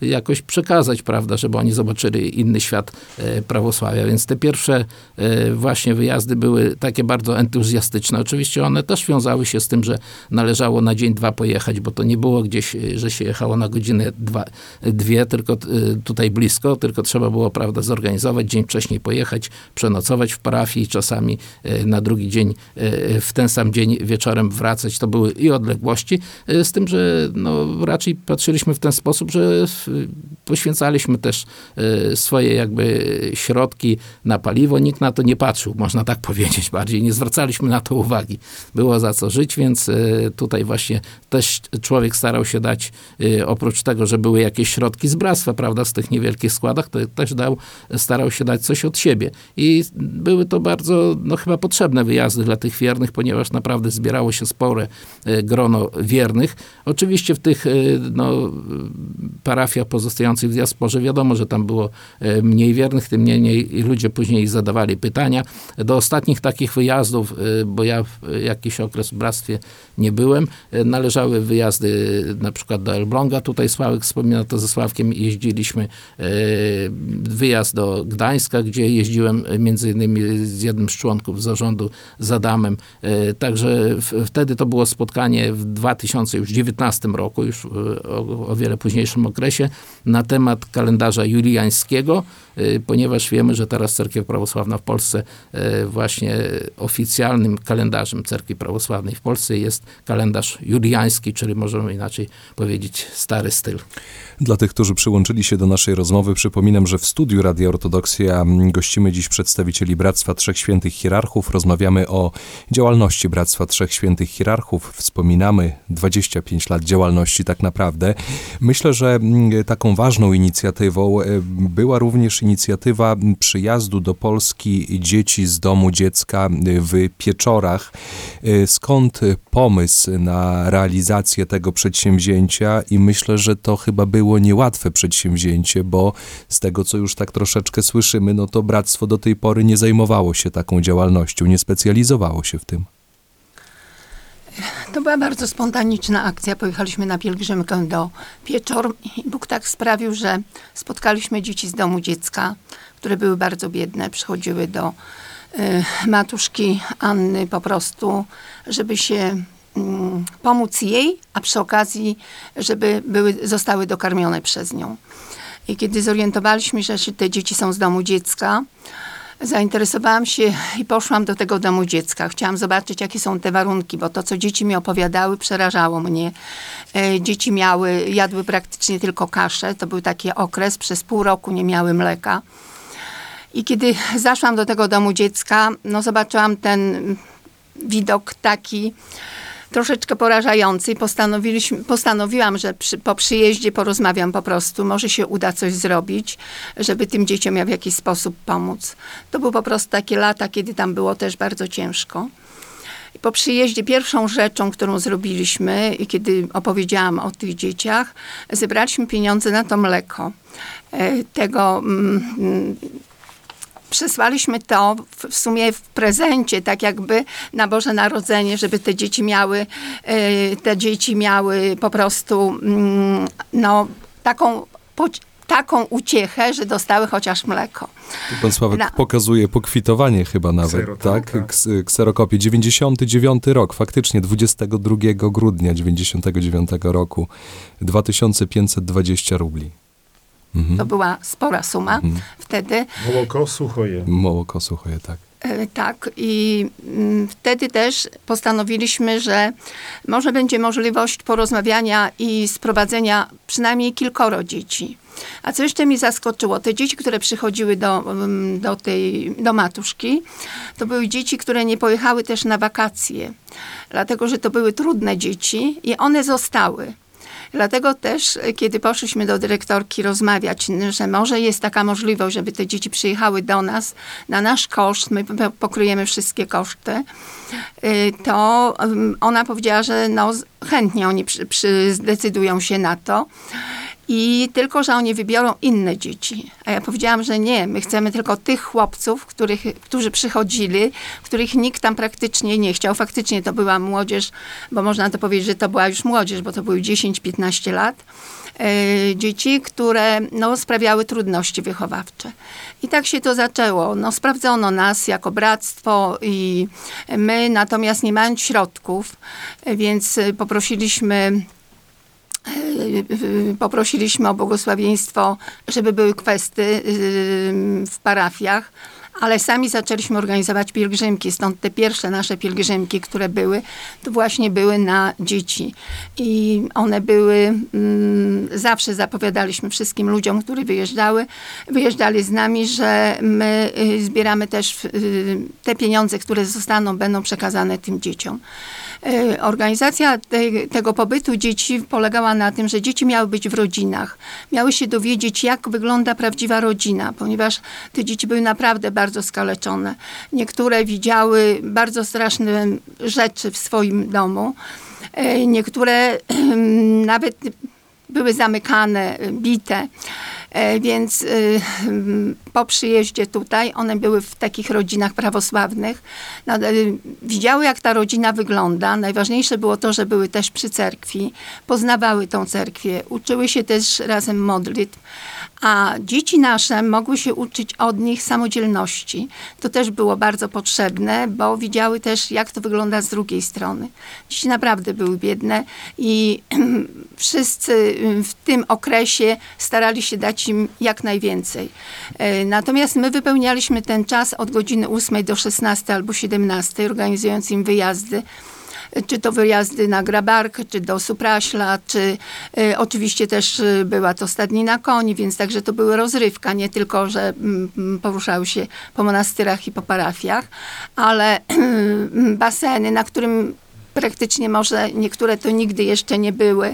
Speaker 5: jakoś przekazać, prawda, żeby oni zobaczyli inny świat e, prawosławia. Więc te pierwsze e, właśnie wyjazdy były takie bardzo entuzjastyczne. Oczywiście one też wiązały się z tym, że należało na dzień, dwa pojechać, bo to nie było gdzieś, e, że się jechało na godzinę, dwa, dwie, tylko tutaj blisko, tylko trzeba było, prawda, zorganizować, dzień wcześniej pojechać, przenocować w parafii, czasami na drugi dzień, w ten sam dzień wieczorem wracać. To były i odległości, z tym, że no, raczej patrzyliśmy w ten sposób, że poświęcaliśmy też swoje jakby jakby środki na paliwo. Nikt na to nie patrzył, można tak [laughs] powiedzieć bardziej. Nie zwracaliśmy na to uwagi. Było za co żyć, więc tutaj właśnie też człowiek starał się dać, oprócz tego, że były jakieś środki z bractwa, prawda, z tych niewielkich składach, to też dał, starał się dać coś od siebie. I były to bardzo, no chyba potrzebne wyjazdy dla tych wiernych, ponieważ naprawdę zbierało się spore grono wiernych. Oczywiście w tych no, parafiach pozostających w diasporze wiadomo, że tam było e, mniej wiernych, tym niemniej ludzie później zadawali pytania. Do ostatnich takich wyjazdów, e, bo ja jakiś okres w bractwie nie byłem, e, należały wyjazdy na przykład do Elbląga, tutaj Sławek wspomina to ze Sławkiem, jeździliśmy wyjazd do Gdańska, gdzie jeździłem między innymi z jednym z członków zarządu, z Adamem. Także wtedy to było spotkanie w 2019 roku, już o, o wiele późniejszym okresie, na temat kalendarza juliańskiego, y, ponieważ wiemy, że teraz Cerkiew Prawosławna w Polsce y, właśnie oficjalnym kalendarzem Cerkwi Prawosławnej w Polsce jest kalendarz juliański, czyli możemy inaczej powiedzieć stary styl.
Speaker 2: Dla tych, którzy przyłączyli się do naszej rozmowy, przypominam, że w studiu Radia Ortodoksja gościmy dziś przedstawicieli Bractwa Trzech Świętych Hierarchów. Rozmawiamy o działalności Bractwa Trzech Świętych Hierarchów. Wspominamy 25 lat działalności tak naprawdę. Myślę, że mm, taką ważną inicjatywą e, była również inicjatywa przyjazdu do Polski dzieci z domu dziecka w Pieczorach. E, skąd pomysł na realizację tego przedsięwzięcia i myślę, że to chyba było niełatwe przedsięwzięcie, bo z tego, co już tak troszeczkę słyszymy, no to bractwo do tej pory nie zajmowało się taką działalnością, nie specjalizowało się w tym.
Speaker 4: To była bardzo spontaniczna akcja. Pojechaliśmy na pielgrzymkę do Pieczor i Bóg tak sprawił, że spotkaliśmy dzieci z domu dziecka, które były bardzo biedne, przychodziły do y, matuszki Anny po prostu, żeby się pomóc jej, a przy okazji, żeby były, zostały dokarmione przez nią. I kiedy zorientowaliśmy się, że te dzieci są z domu dziecka, zainteresowałam się i poszłam do tego domu dziecka. Chciałam zobaczyć, jakie są te warunki, bo to, co dzieci mi opowiadały, przerażało mnie. E, dzieci miały, jadły praktycznie tylko kaszę. To był taki okres, przez pół roku nie miały mleka. I kiedy zaszłam do tego domu dziecka, no zobaczyłam ten widok taki, troszeczkę porażający i postanowiłam, że przy, po przyjeździe porozmawiam po prostu. Może się uda coś zrobić, żeby tym dzieciom w jakiś sposób pomóc. To były po prostu takie lata, kiedy tam było też bardzo ciężko. Po przyjeździe pierwszą rzeczą, którą zrobiliśmy i kiedy opowiedziałam o tych dzieciach, zebraliśmy pieniądze na to mleko. E, tego przesłaliśmy to w, sumie w prezencie, tak jakby na Boże Narodzenie, żeby te dzieci miały, e, te dzieci miały po prostu mm, no, taką taką uciechę, że dostały chociaż mleko.
Speaker 2: Pan Sławek Na... pokazuje pokwitowanie chyba nawet, Ksero, tak? tak? Kserokopie. 99 rok, faktycznie 22 grudnia 99 roku. 2520 rubli.
Speaker 4: Mhm. To była spora suma mhm. wtedy.
Speaker 3: Mołoko, suchoje.
Speaker 2: Mołoko, suchoje, tak.
Speaker 4: E, tak, i mm, wtedy też postanowiliśmy, że może będzie możliwość porozmawiania i sprowadzenia przynajmniej kilkoro dzieci. A co jeszcze mi zaskoczyło, te dzieci, które przychodziły do, mm, do tej, do matuszki, to były dzieci, które nie pojechały też na wakacje, dlatego, że to były trudne dzieci i one zostały. Dlatego też, e, kiedy poszliśmy do dyrektorki rozmawiać, że może jest taka możliwość, żeby te dzieci przyjechały do nas na nasz koszt, my pokryjemy wszystkie koszty, e, to ona powiedziała, że no, chętnie oni przy, przy zdecydują się na to. I tylko, że oni wybiorą inne dzieci. A ja powiedziałam, że nie, my chcemy tylko tych chłopców, których, którzy przychodzili, których nikt tam praktycznie nie chciał. Faktycznie to była młodzież, bo można to powiedzieć, że to była już młodzież, bo to były 10-15 lat. E, dzieci, które no, sprawiały trudności wychowawcze. I tak się to zaczęło. No, sprawdzono nas jako bractwo i my natomiast nie mając środków, więc poprosiliśmy poprosiliśmy o błogosławieństwo, żeby były kwesty w parafiach, ale sami zaczęliśmy organizować pielgrzymki, stąd te pierwsze nasze pielgrzymki, które były, to właśnie były na dzieci. I one były, mm, zawsze zapowiadaliśmy wszystkim ludziom, którzy wyjeżdżały, wyjeżdżali z nami, że my y, zbieramy też y, te pieniądze, które zostaną, będą przekazane tym dzieciom. Y, Organizacja te, tego pobytu dzieci polegała na tym, że dzieci miały być w rodzinach. Miały się dowiedzieć, jak wygląda prawdziwa rodzina, ponieważ te dzieci były naprawdę bardzo skaleczone. Niektóre widziały bardzo straszne rzeczy w swoim domu. Y, Niektóre [clears throat] nawet były zamykane, bite. E, Więc y, mm, po przyjeździe tutaj one były w takich rodzinach prawosławnych. Y, Widziały, jak ta rodzina wygląda. Najważniejsze było to, że były też przy cerkwi, poznawały tą cerkwię, uczyły się też razem modlitw. A dzieci nasze mogły się uczyć od nich samodzielności. To też było bardzo potrzebne, bo widziały też, jak to wygląda z drugiej strony. Dzieci naprawdę były biedne i [clears throat] wszyscy w tym okresie starali się dać im jak najwięcej. E, Natomiast my wypełnialiśmy ten czas od godziny 8 do 16 albo 17, organizując im wyjazdy czy to wyjazdy na Grabarkę, czy do Supraśla, czy y, oczywiście też y, była to stadnina koni, więc także to były rozrywka, nie tylko, że mm, mm, poruszały się po monastyrach i po parafiach, ale [clears throat] baseny, na którym praktycznie może niektóre to nigdy jeszcze nie były,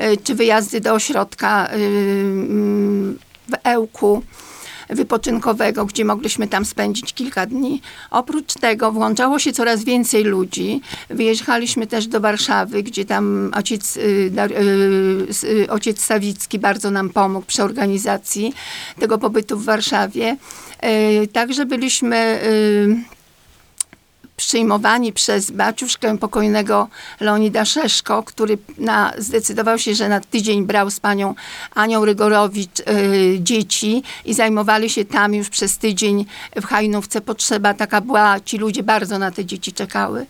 Speaker 4: y, czy wyjazdy do ośrodka mm, w Ełku wypoczynkowego, gdzie mogliśmy tam spędzić kilka dni. Oprócz tego włączało się coraz więcej ludzi. Wyjechaliśmy też do Warszawy, gdzie tam ojciec, y, y, y, ojciec Sawicki bardzo nam pomógł przy organizacji tego pobytu w Warszawie. Także byliśmy przyjmowani przez baciuszkę pokojnego Leonida Szeszko, który na, zdecydował się, że na tydzień brał z panią Anią Rygorowicz y, dzieci i zajmowali się tam już przez tydzień w Hajnówce. Potrzeba taka była, ci ludzie bardzo na te dzieci czekały.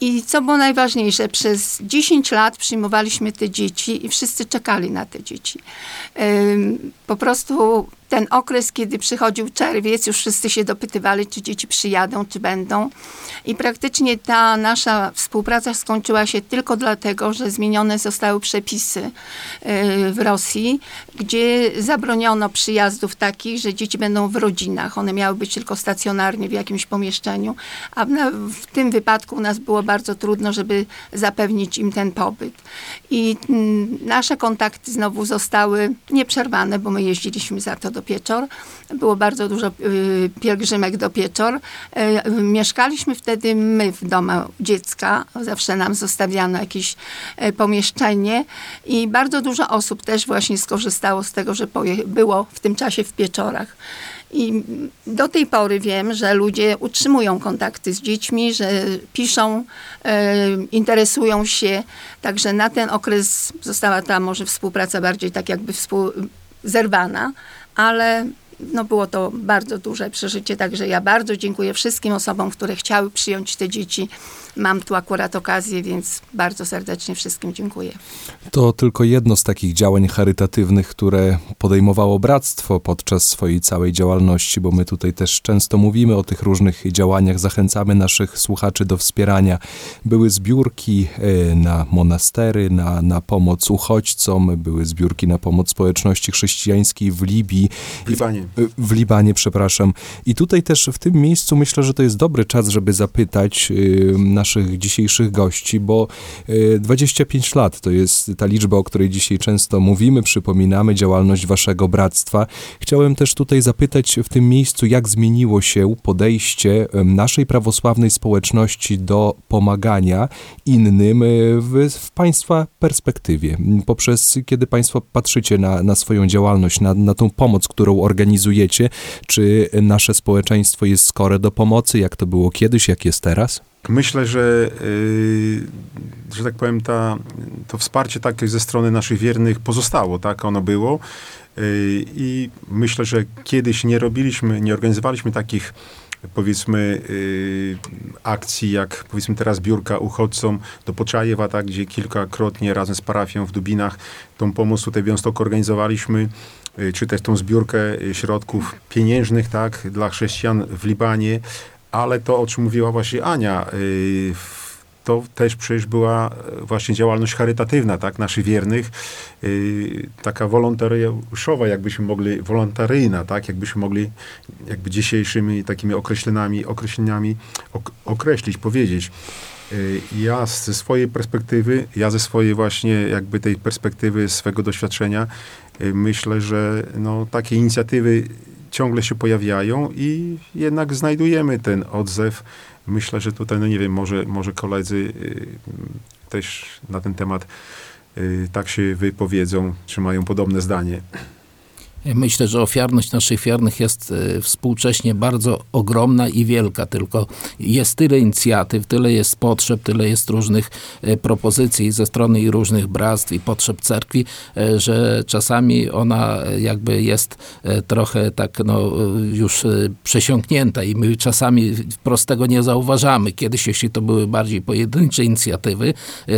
Speaker 4: I co było najważniejsze, przez 10 lat przyjmowaliśmy te dzieci i wszyscy czekali na te dzieci. Ym, Po prostu ten okres, kiedy przychodził czerwiec, już wszyscy się dopytywali, czy dzieci przyjadą, czy będą. I praktycznie ta nasza współpraca skończyła się tylko dlatego, że zmienione zostały przepisy y, w Rosji, gdzie zabroniono przyjazdów takich, że dzieci będą w rodzinach. One miały być tylko stacjonarnie w jakimś pomieszczeniu, a w, tym wypadku u nas było bardzo trudno, żeby zapewnić im ten pobyt. I mm, nasze kontakty znowu zostały nieprzerwane, bo my jeździliśmy za to do Pieczor. Było bardzo dużo y, pielgrzymek do Pieczor. Y, mieszkaliśmy wtedy my w domu dziecka. Zawsze nam zostawiano jakieś y, pomieszczenie i bardzo dużo osób też właśnie skorzystało z tego, że było w tym czasie w Pieczorach. I do tej pory wiem, że ludzie utrzymują kontakty z dziećmi, że piszą, interesują się. Także na ten okres została ta może współpraca bardziej tak jakby współ, zerwana, ale no było to bardzo duże przeżycie, także ja bardzo dziękuję wszystkim osobom, które chciały przyjąć te dzieci. Mam tu akurat okazję, więc bardzo serdecznie wszystkim dziękuję.
Speaker 2: To tylko jedno z takich działań charytatywnych, które podejmowało bractwo podczas swojej całej działalności, bo my tutaj też często mówimy o tych różnych działaniach, zachęcamy naszych słuchaczy do wspierania. Były zbiórki e, na monastery, na, na pomoc uchodźcom, były zbiórki na pomoc społeczności chrześcijańskiej w Libii.
Speaker 3: W Libanie.
Speaker 2: Y, W Libanie, przepraszam. I tutaj też w tym miejscu myślę, że to jest dobry czas, żeby zapytać y, naszych dzisiejszych gości, bo y, 25 lat to jest ta liczba, o której dzisiaj często mówimy, przypominamy działalność waszego bractwa. Chciałem też tutaj zapytać w tym miejscu, jak zmieniło się podejście naszej prawosławnej społeczności do pomagania innym y, w, w państwa perspektywie. Poprzez, kiedy państwo patrzycie na, na swoją działalność, na, na tą pomoc, którą organizujecie, czy nasze społeczeństwo jest skore do pomocy, jak to było kiedyś, jak jest teraz?
Speaker 3: Myślę, że, yy, że tak powiem, ta, to wsparcie takie ze strony naszych wiernych pozostało, tak ono było. Yy, I myślę, że kiedyś nie robiliśmy, nie organizowaliśmy takich powiedzmy yy, akcji, jak powiedzmy teraz biurka uchodźcom do Poczajewa, tak, gdzie kilkakrotnie razem z parafią w Dubinach tą pomoc tutaj w organizowaliśmy. y, czy też tą zbiórkę y, środków pieniężnych, tak, dla chrześcijan w Libanie, ale to, o czym mówiła właśnie Ania, y, to też przecież była e, właśnie działalność charytatywna, tak, naszych wiernych, y, taka wolontariuszowa, jakbyśmy mogli, wolontaryjna, tak, jakbyśmy mogli jakby dzisiejszymi takimi określeniami, określeniami ok, określić, powiedzieć. Y, Ja ze swojej perspektywy, ja ze swojej właśnie jakby tej perspektywy, swego doświadczenia, myślę, że no, takie inicjatywy ciągle się pojawiają i jednak znajdujemy ten odzew. Myślę, że tutaj, no nie wiem, może, może koledzy y, też na ten temat y, tak się wypowiedzą, czy mają podobne zdanie.
Speaker 5: Myślę, że ofiarność naszych wiernych jest e, współcześnie bardzo ogromna i wielka, tylko jest tyle inicjatyw, tyle jest potrzeb, tyle jest różnych e, propozycji ze strony i różnych bractw i potrzeb cerkwi, e, że czasami ona jakby jest trochę tak no, już przesiąknięta i my czasami wprost tego nie zauważamy. Kiedyś, jeśli to były bardziej pojedyncze inicjatywy,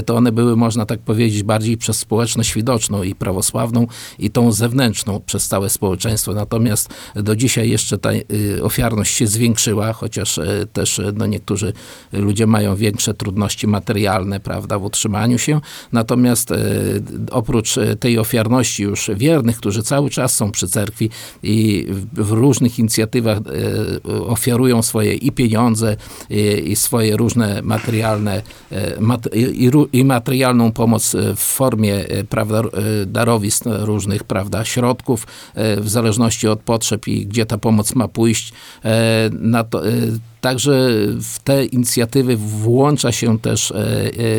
Speaker 5: to one były, można tak powiedzieć, bardziej przez społeczność widoczną i prawosławną i tą zewnętrzną przez całe społeczeństwo. Natomiast do dzisiaj jeszcze ta y, ofiarność się zwiększyła, chociaż y, też y, no, niektórzy ludzie mają większe trudności materialne, prawda, w utrzymaniu się. Natomiast oprócz tej ofiarności już wiernych, którzy cały czas są przy cerkwi i w, różnych inicjatywach ofiarują swoje i pieniądze, i, swoje różne materialne mat, i, materialną pomoc w formie prawda, darowizn różnych, prawda, środków w zależności od potrzeb i gdzie ta pomoc ma pójść. E, to, e, Także w te inicjatywy włącza się też e,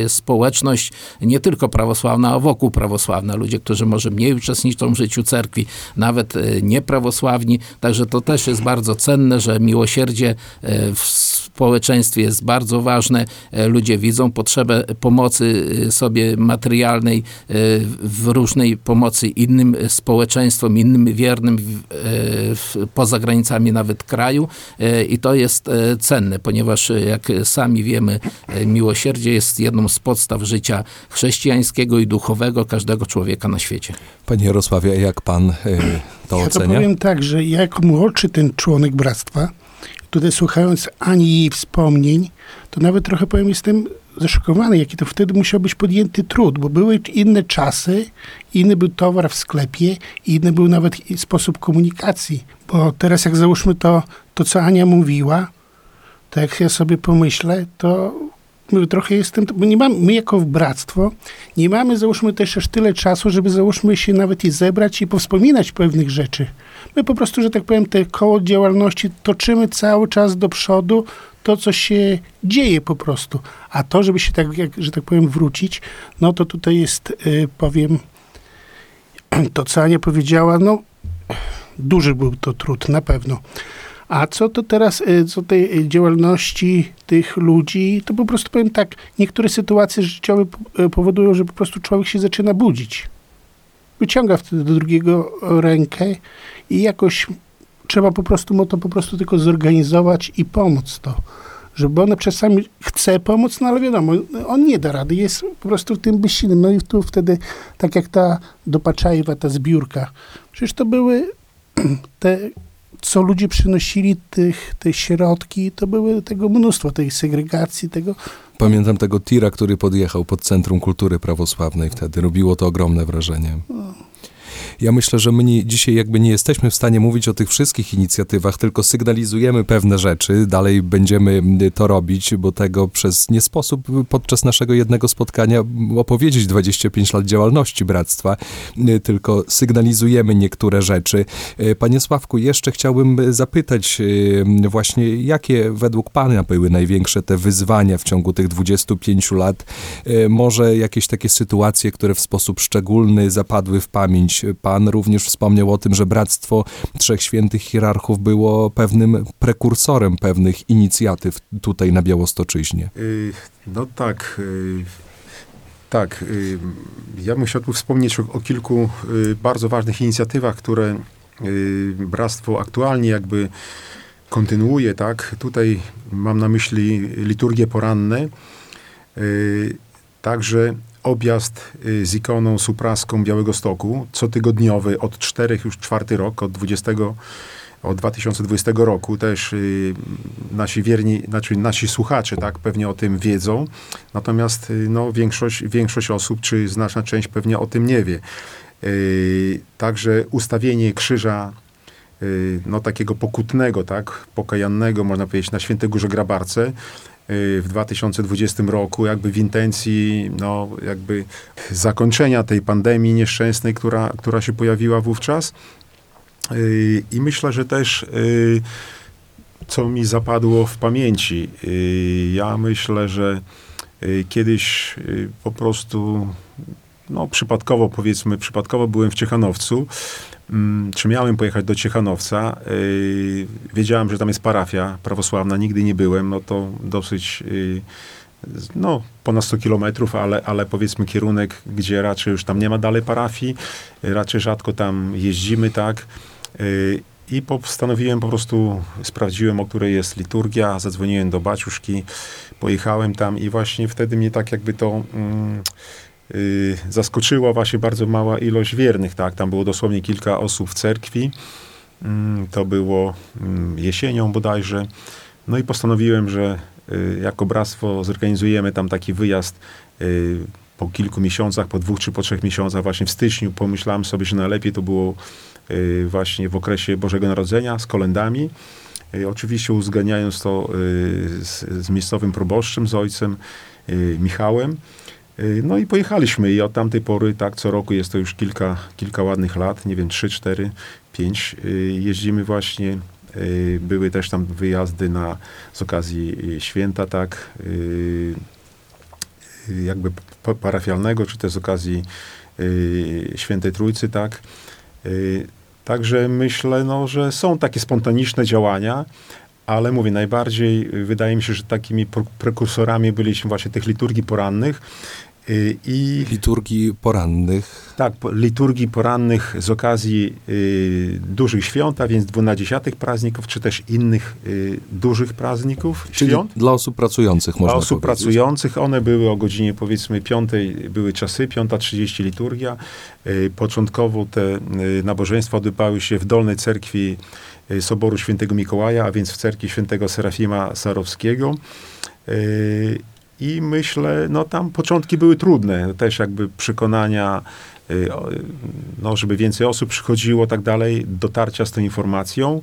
Speaker 5: e, społeczność, nie tylko prawosławna, a wokół prawosławna. Ludzie, którzy może mniej uczestniczą w życiu cerkwi, nawet e, nieprawosławni. Także to też jest bardzo cenne, że miłosierdzie e, w społeczeństwie jest bardzo ważne. E, Ludzie widzą potrzebę pomocy e, sobie materialnej, e, w różnej pomocy innym społeczeństwom, innym wiernym poza granicami nawet kraju i to jest cenne, ponieważ jak sami wiemy, miłosierdzie jest jedną z podstaw życia chrześcijańskiego i duchowego każdego człowieka na świecie.
Speaker 2: Panie Jarosławie, jak pan to
Speaker 6: Ja to
Speaker 2: ocenia?
Speaker 6: powiem tak, że jak młodszy ten członek bractwa, tutaj słuchając Ani jej wspomnień, to nawet trochę powiem, jestem zaszokowany, jaki to wtedy musiał być podjęty trud, bo były inne czasy, inny był towar w sklepie, inny był nawet sposób komunikacji. Bo teraz jak załóżmy to, to co Ania mówiła, to jak ja sobie pomyślę, to trochę jestem, bo nie mamy, my jako bractwo, nie mamy załóżmy też aż tyle czasu, żeby załóżmy się nawet i zebrać i powspominać pewnych rzeczy. My po prostu, że tak powiem, te koło działalności toczymy cały czas do przodu, to co się dzieje po prostu. A to, żeby się tak, jak, że tak powiem, wrócić, no to tutaj jest, y, powiem, [clears throat] to co Ania powiedziała, no duży był to trud, na pewno. A co to teraz, y, co tej y, działalności tych ludzi, to po prostu powiem tak, niektóre sytuacje życiowe powodują, że po prostu człowiek się zaczyna budzić. Wyciąga wtedy do drugiego rękę i jakoś trzeba po prostu mu to po prostu tylko zorganizować i pomóc to. Żeby on czasami chce pomóc, no ale wiadomo, on nie da rady, jest po prostu w tym bezsilnym. No i tu wtedy, tak jak ta do Paczajwa, ta zbiórka, przecież to były [clears throat] te co ludzie przynosili, tych, te środki, to były tego mnóstwo, tej segregacji, tego.
Speaker 2: Pamiętam tego tira, który podjechał pod Centrum Kultury Prawosławnej wtedy. Robiło to ogromne wrażenie. Ja myślę, że my nie, dzisiaj jakby nie jesteśmy w stanie mówić o tych wszystkich inicjatywach, tylko sygnalizujemy pewne rzeczy. Dalej będziemy to robić, bo tego przez nie sposób podczas naszego jednego spotkania opowiedzieć 25 lat działalności bractwa, tylko sygnalizujemy niektóre rzeczy. Y, Panie Sławku, jeszcze chciałbym zapytać y, właśnie, jakie według Pana były największe te wyzwania w ciągu tych 25 lat? Y, Może jakieś takie sytuacje, które w sposób szczególny zapadły w pamięć. Pan również wspomniał o tym, że Bractwo Trzech Świętych Hierarchów było pewnym prekursorem pewnych inicjatyw tutaj na Białostoczyźnie.
Speaker 3: Y, No tak. y, Tak. y, Ja bym chciał tu wspomnieć o, o kilku bardzo ważnych inicjatywach, które Bractwo aktualnie jakby kontynuuje, tak? Tutaj mam na myśli liturgie poranne, także objazd y, z ikoną supraską Białego Stoku, cotygodniowy od czterech, już czwarty rok, od 20, od 2020 roku. Też y, nasi wierni, znaczy nasi słuchacze, tak, pewnie o tym wiedzą. Natomiast y, no, większość, większość osób, czy znaczna część pewnie o tym nie wie. Y, Także ustawienie krzyża y, no, takiego pokutnego, tak, pokajannego, można powiedzieć, na Świętej Górze Grabarce w 2020 roku, jakby w intencji, no, jakby zakończenia tej pandemii nieszczęsnej, która, która się pojawiła wówczas. Y, I myślę, że też y, co mi zapadło w pamięci. y, Ja myślę, że y, kiedyś y, po prostu, no przypadkowo powiedzmy, przypadkowo byłem w Ciechanowcu. Mm, Czy miałem pojechać do Ciechanowca? Y, Wiedziałem, że tam jest parafia prawosławna, nigdy nie byłem, no to dosyć, y, no ponad 100 kilometrów, ale, ale powiedzmy kierunek, gdzie raczej już tam nie ma dalej parafii, raczej rzadko tam jeździmy, tak. Y, I postanowiłem po prostu, sprawdziłem, o której jest liturgia, zadzwoniłem do baciuszki, pojechałem tam i właśnie wtedy mnie tak jakby to mm, zaskoczyła właśnie bardzo mała ilość wiernych, tak, tam było dosłownie kilka osób w cerkwi, Mm, to było mm, jesienią bodajże, no i postanowiłem, że y, jako bractwo zorganizujemy tam taki wyjazd y, po kilku miesiącach, po dwóch czy po trzech miesiącach, właśnie w styczniu pomyślałem sobie, że najlepiej to było y, właśnie w okresie Bożego Narodzenia z kolendami. Y, Oczywiście uzgadniając to y, z, z miejscowym proboszczem, z ojcem y, Michałem. Y, No i pojechaliśmy i od tamtej pory, tak, co roku jest to już kilka, kilka ładnych lat, nie wiem, trzy, cztery, pięć. y, Jeździmy właśnie, y, były też tam wyjazdy na, z okazji y, święta, tak, jakby pa- parafialnego, czy też z okazji Świętej Trójcy, tak. Także myślę, no, że są takie spontaniczne działania, ale mówię, najbardziej wydaje mi się, że takimi prekursorami byliśmy właśnie tych liturgii porannych i
Speaker 2: Liturgii porannych.
Speaker 3: tak, liturgii porannych z okazji y, dużych świąt, a więc dwunadziesiątych prazników, czy też innych y, dużych prazników,
Speaker 2: Czyli
Speaker 3: świąt.
Speaker 2: dla osób pracujących
Speaker 3: Dla
Speaker 2: można
Speaker 3: osób
Speaker 2: powiedzieć.
Speaker 3: pracujących, one były o godzinie powiedzmy piątej, były czasy, 5.30 liturgia. Y, Początkowo te y, nabożeństwa odbywały się w Dolnej Cerkwi y, Soboru Świętego Mikołaja, a więc w Cerkwi Świętego Serafima Sarowskiego. I myślę, no tam początki były trudne, też jakby przekonania, y, no żeby więcej osób przychodziło, tak dalej, dotarcia z tą informacją.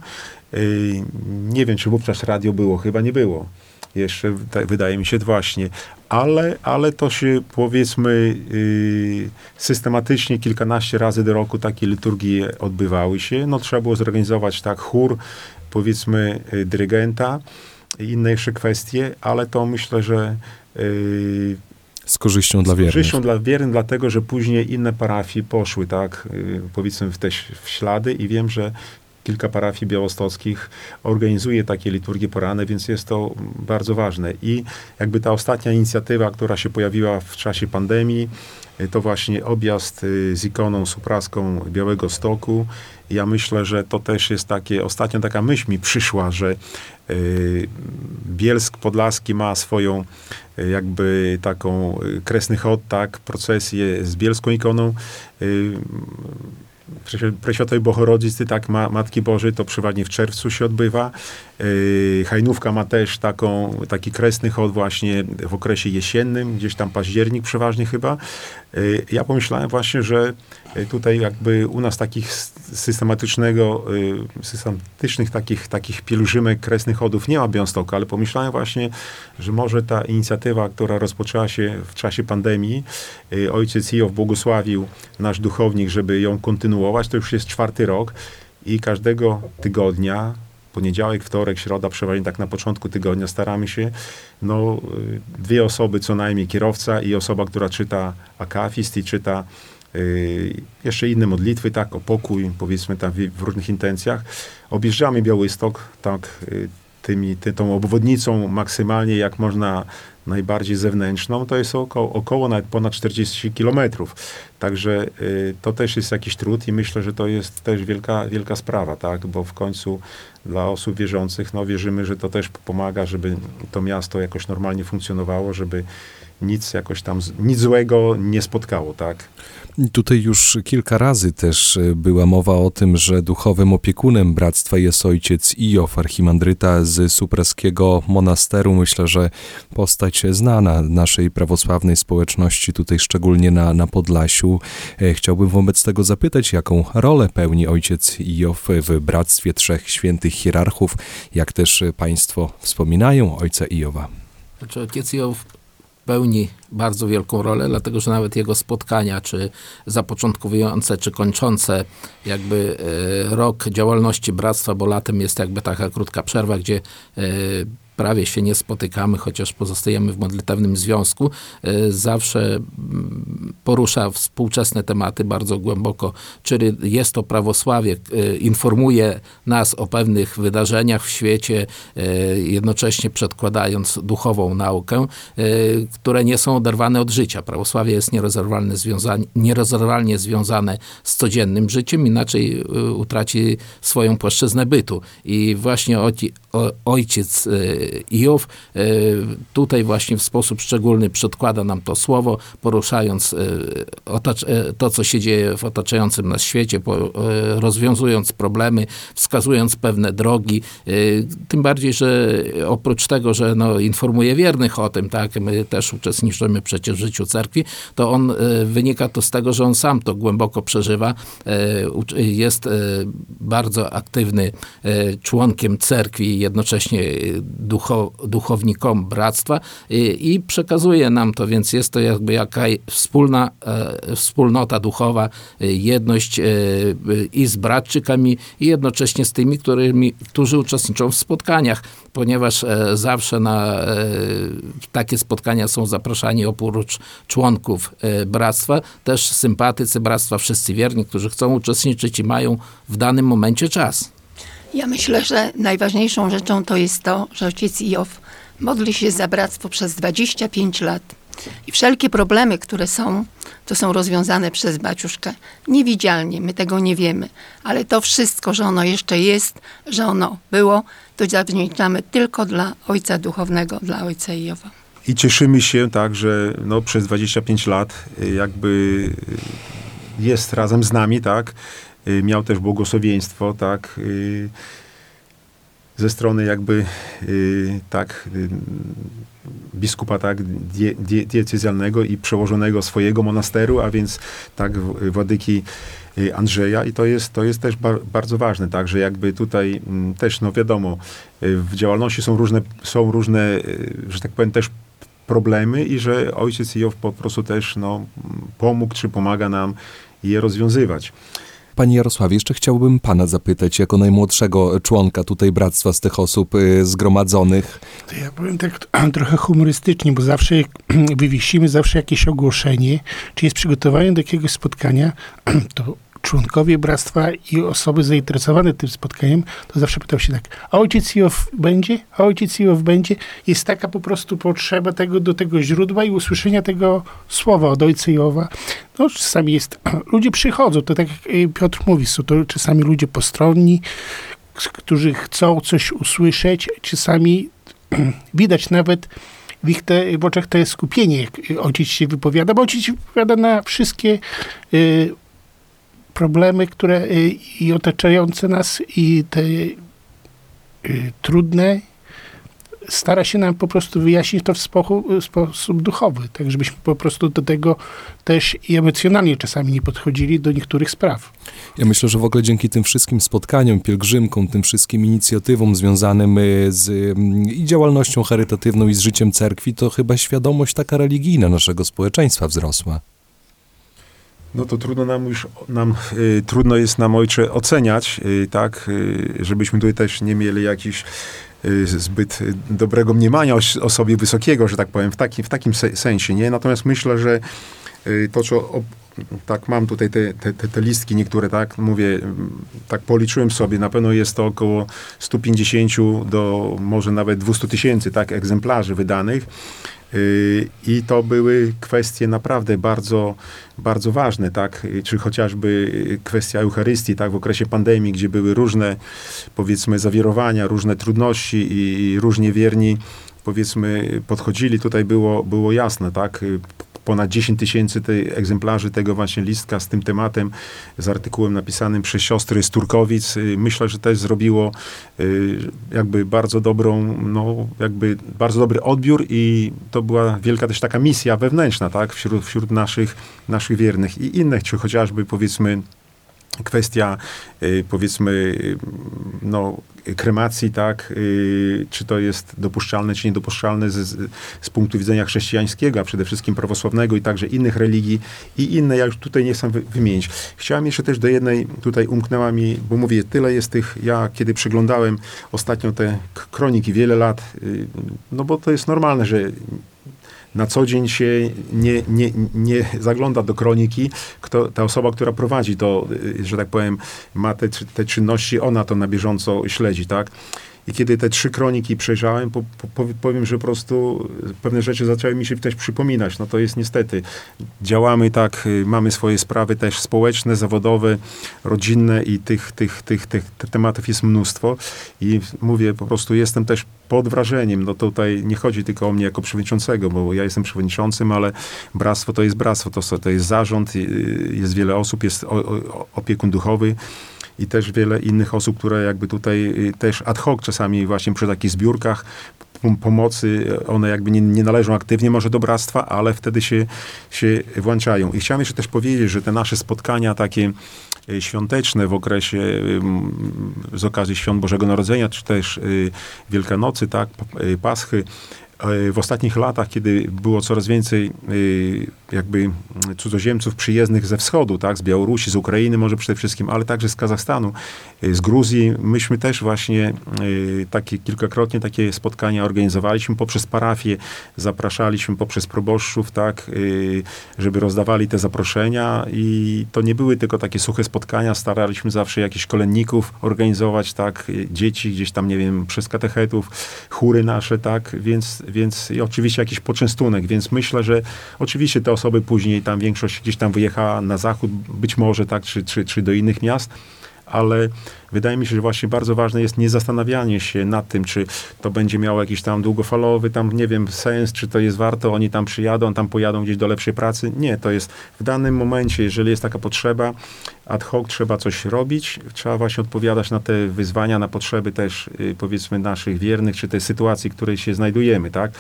Speaker 3: Y, Nie wiem, czy wówczas radio było, chyba nie było. Jeszcze tak, wydaje mi się właśnie, ale, ale to się powiedzmy y, systematycznie kilkanaście razy do roku takie liturgie odbywały się. No trzeba było zorganizować tak chór, powiedzmy dyrygenta i inne jeszcze kwestie, ale to myślę, że
Speaker 2: Z korzyścią dla
Speaker 3: z
Speaker 2: wiernych.
Speaker 3: korzyścią dla wiernych, dlatego że później inne parafie poszły, tak, y, powiedzmy w te w ślady i wiem, że kilka parafii białostockich organizuje takie liturgie poranne, więc jest to bardzo ważne. I jakby ta ostatnia inicjatywa, która się pojawiła w czasie pandemii, y, to właśnie objazd z ikoną supraską Białego Stoku. Ja myślę, że to też jest takie, ostatnio taka myśl mi przyszła, że Bielsk Podlaski ma swoją y, jakby taką y, kresny chod, tak, procesję z bielską ikoną. Preświatowej Bohorodzicy, tak, ma, Matki Bożej, to przeważnie w czerwcu się odbywa. Yy, Hajnówka ma też taką, taki kresny chod właśnie w okresie jesiennym, gdzieś tam październik przeważnie chyba. Yy, ja pomyślałem właśnie, że yy, tutaj jakby u nas takich systematycznego, yy, systematycznych takich, takich pielgrzymek kresnych chodów nie ma Białymstoku, ale pomyślałem właśnie, że może ta inicjatywa, która rozpoczęła się w czasie pandemii, yy, ojciec Ijow błogosławił nasz duchownik, żeby ją kontynuować, to już jest czwarty rok i każdego tygodnia, poniedziałek, wtorek, środa, przeważnie tak na początku tygodnia staramy się, no, y, dwie osoby co najmniej, kierowca i osoba, która czyta akafist i czyta y, jeszcze inne modlitwy, tak, o pokój, powiedzmy tam w, w różnych intencjach. Objeżdżamy Białystok, tak, y, tymi, ty, tą obwodnicą maksymalnie jak można najbardziej zewnętrzną, to jest około, około nawet ponad 40 kilometrów. Także y, to też jest jakiś trud i myślę, że to jest też wielka, wielka sprawa, tak? Bo w końcu dla osób wierzących, no wierzymy, że to też pomaga, żeby to miasto jakoś normalnie funkcjonowało, żeby nic jakoś tam, nic złego nie spotkało, tak?
Speaker 2: Tutaj już kilka razy też e, była mowa o tym, że duchowym opiekunem bractwa jest ojciec Ijow, archimandryta z supraskiego monasteru. Myślę, że postać znana naszej prawosławnej społeczności, tutaj szczególnie na, na Podlasiu. E, Chciałbym wobec tego zapytać, jaką rolę pełni ojciec Ijow w bractwie trzech świętych hierarchów, jak też państwo wspominają ojca Ijowa.
Speaker 5: Znaczy ojciec Jow pełni bardzo wielką rolę, dlatego że nawet jego spotkania, czy zapoczątkowujące, czy kończące jakby e, rok działalności bractwa, bo latem jest jakby taka krótka przerwa, gdzie e, prawie się nie spotykamy, chociaż pozostajemy w modlitewnym związku, e, zawsze mm, porusza współczesne tematy bardzo głęboko, czyli jest to prawosławie, e, informuje nas o pewnych wydarzeniach w świecie, e, jednocześnie przedkładając duchową naukę, które nie są oderwane od życia. Prawosławie jest nierozerwalnie związane, nierozerwalnie związane z codziennym życiem, inaczej utraci swoją płaszczyznę bytu. I właśnie ojciec Iów e, tutaj właśnie w sposób szczególny przedkłada nam to słowo, poruszając e, e, to, co się dzieje w otaczającym nas świecie, rozwiązując problemy, wskazując pewne drogi. Tym bardziej, że oprócz tego, że no, informuje wiernych o tym, tak, my też uczestniczymy przecież w życiu cerkwi, to on wynika to z tego, że on sam to głęboko przeżywa, jest bardzo aktywny członkiem cerkwi, jednocześnie ducho, duchownikom bractwa i, i przekazuje nam to, więc jest to jakby jakaś wspólna e, wspólnota duchowa, e, jedność e, e, i z bratczykami i jednocześnie z tymi, którymi, którzy uczestniczą w spotkaniach, ponieważ e, zawsze na takie spotkania są zapraszani oprócz członków bractwa, też sympatycy bractwa, wszyscy wierni, którzy chcą uczestniczyć i mają w danym momencie czas.
Speaker 4: Ja myślę, że najważniejszą rzeczą to jest to, że ojciec Ijow modli się za bractwo przez 25 lat. I wszelkie problemy, które są, to są rozwiązane przez baciuszkę. Niewidzialnie, my tego nie wiemy. Ale to wszystko, że ono jeszcze jest, że ono było, to zawdzięczamy tylko dla Ojca Duchownego, dla Ojca Ijowa.
Speaker 3: I cieszymy się tak, że no, przez 25 lat y, jakby y, jest razem z nami, tak. Y, Miał też błogosławieństwo, tak. y, Ze strony jakby y, tak biskupa tak die, die, diecezjalnego i przełożonego swojego monasteru, a więc tak władyki Andrzeja i to jest, to jest też bar, bardzo ważne, tak, że jakby tutaj mm, też, no wiadomo, w działalności są różne, są różne, że tak powiem, też problemy i że ojciec Jow po prostu też no, pomógł czy pomaga nam je rozwiązywać.
Speaker 2: Panie Jarosławie, jeszcze chciałbym pana zapytać, jako najmłodszego członka tutaj bractwa z tych osób y, zgromadzonych.
Speaker 6: To ja powiem tak [clears throat] trochę humorystycznie, bo zawsze jak [clears throat] wywiesimy zawsze jakieś ogłoszenie, czy jest przygotowanie do jakiegoś spotkania, [clears throat] to członkowie bractwa i osoby zainteresowane tym spotkaniem, to zawsze pytał się tak, a ojciec Jow będzie? A ojciec Jow będzie? Jest taka po prostu potrzeba tego, do tego źródła i usłyszenia tego słowa od ojca Jowa. No czasami jest, [clears throat] ludzie przychodzą, to tak jak y, Piotr mówi, są to czasami ludzie postronni, którzy chcą coś usłyszeć, czasami [clears throat] widać nawet w ich te, w oczach to jest skupienie, jak ojciec się wypowiada, bo ojciec się wypowiada na wszystkie y, problemy, które y, i otaczające nas i te y, trudne, stara się nam po prostu wyjaśnić to w spochu, sposób duchowy, tak żebyśmy po prostu do tego też i emocjonalnie czasami nie podchodzili do niektórych spraw.
Speaker 2: Ja myślę, że w ogóle dzięki tym wszystkim spotkaniom, pielgrzymkom, tym wszystkim inicjatywom związanym y, z mm, i działalnością charytatywną i z życiem cerkwi, to chyba świadomość taka religijna naszego społeczeństwa wzrosła.
Speaker 3: No to trudno nam już, nam, y, trudno jest nam ojcze oceniać, y, tak, y, żebyśmy tutaj też nie mieli jakichś y, zbyt dobrego mniemania o, sobie wysokiego, że tak powiem, w, taki, w takim se, sensie, nie? Natomiast myślę, że y, to, co tak mam tutaj te, te, te, te listki niektóre, tak, mówię, mm, tak policzyłem sobie, na pewno jest to około 150 do może nawet 200 tysięcy, tak, egzemplarzy wydanych. Y, I to były kwestie naprawdę bardzo, bardzo ważne, tak? Czy chociażby kwestia Eucharystii, tak? W okresie pandemii, gdzie były różne, powiedzmy, zawirowania, różne trudności i różnie wierni, powiedzmy, podchodzili. Tutaj było, było jasne, tak? Ponad 10 tysięcy egzemplarzy tego właśnie listka z tym tematem, z artykułem napisanym przez siostry z Turkowic. Y, myślę, że też zrobiło y, jakby bardzo dobrą, no jakby bardzo dobry odbiór i to była wielka też taka misja wewnętrzna, tak, wśród, wśród naszych, naszych wiernych i innych, czy chociażby powiedzmy kwestia, y, powiedzmy, no, kremacji, tak, y, czy to jest dopuszczalne, czy niedopuszczalne z, z punktu widzenia chrześcijańskiego, a przede wszystkim prawosławnego i także innych religii i inne, ja już tutaj nie chcę wymienić. Chciałem jeszcze też do jednej, tutaj umknęła mi, bo mówię, tyle jest tych, ja kiedy przeglądałem ostatnio te kroniki wiele lat, y, no bo to jest normalne, że na co dzień się nie, nie, nie zagląda do kroniki. Kto, ta osoba, która prowadzi to, y, że tak powiem, ma te, te czynności, ona to na bieżąco śledzi, tak? I kiedy te trzy kroniki przejrzałem, po, po, powiem, że po prostu pewne rzeczy zaczęły mi się też przypominać. No to jest niestety, działamy tak, y, mamy swoje sprawy też społeczne, zawodowe, rodzinne i tych, tych, tych, tych, tych tematów jest mnóstwo. I mówię, po prostu jestem też pod wrażeniem. No tutaj nie chodzi tylko o mnie jako przewodniczącego, bo ja jestem przewodniczącym, ale bractwo to jest bractwo, to, to jest zarząd, y, jest wiele osób, jest opiekun duchowy i też wiele innych osób, które jakby tutaj y, też ad hoc czasami właśnie przy takich zbiórkach pomocy, one jakby nie, nie, należą aktywnie może do bractwa, ale wtedy się, się włączają. I chciałem jeszcze też powiedzieć, że te nasze spotkania takie y, świąteczne w okresie z okazji świąt Bożego Narodzenia, czy też y, Wielkanocy, tak, Paschy, w ostatnich latach, kiedy było coraz więcej e, jakby cudzoziemców przyjezdnych ze wschodu, tak, z Białorusi, z Ukrainy może przede wszystkim, ale także z Kazachstanu, e, z Gruzji, myśmy też właśnie takie kilkakrotnie takie spotkania organizowaliśmy. Poprzez parafie, zapraszaliśmy poprzez proboszczów, tak, żeby rozdawali te zaproszenia. I to nie były tylko takie suche spotkania, staraliśmy zawsze jakichś kolenników organizować, tak, dzieci gdzieś tam, nie wiem, przez katechetów, chóry nasze, tak, więc więc oczywiście jakiś poczęstunek, więc myślę, że oczywiście te osoby później, tam większość gdzieś tam wyjechała na zachód, być może tak, czy, czy, czy do innych miast, ale wydaje mi się, że właśnie bardzo ważne jest nie zastanawianie się nad tym, czy to będzie miało jakiś tam długofalowy, tam nie wiem, sens, czy to jest warto, oni tam przyjadą, tam pojadą gdzieś do lepszej pracy. Nie, to jest w danym momencie, jeżeli jest taka potrzeba, ad hoc trzeba coś robić, trzeba właśnie odpowiadać na te wyzwania, na potrzeby też y, powiedzmy naszych wiernych, czy tej sytuacji, w której się znajdujemy, tak?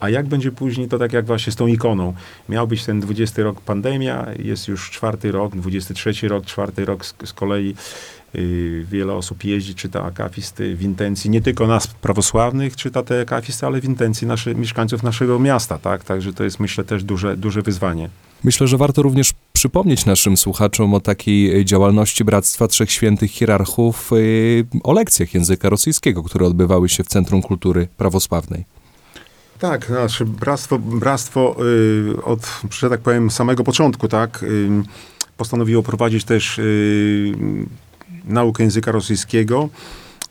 Speaker 3: A jak będzie później, to tak jak właśnie z tą ikoną. Miał być ten 20 rok pandemia, jest już czwarty rok, 23 rok, czwarty rok z, z kolei wiele osób jeździ, czyta akafisty w intencji nie tylko nas prawosławnych czyta te akafisty, ale w intencji naszych, mieszkańców naszego miasta, tak? Także to jest myślę też duże, duże wyzwanie.
Speaker 2: Myślę, że warto również przypomnieć naszym słuchaczom o takiej działalności Bractwa Trzech Świętych Hierarchów, y, o lekcjach języka rosyjskiego, które odbywały się w Centrum Kultury Prawosławnej.
Speaker 3: Tak, nasze bractwo, bractwo y, od, że tak powiem, samego początku, tak, y, postanowiło prowadzić też y, naukę języka rosyjskiego,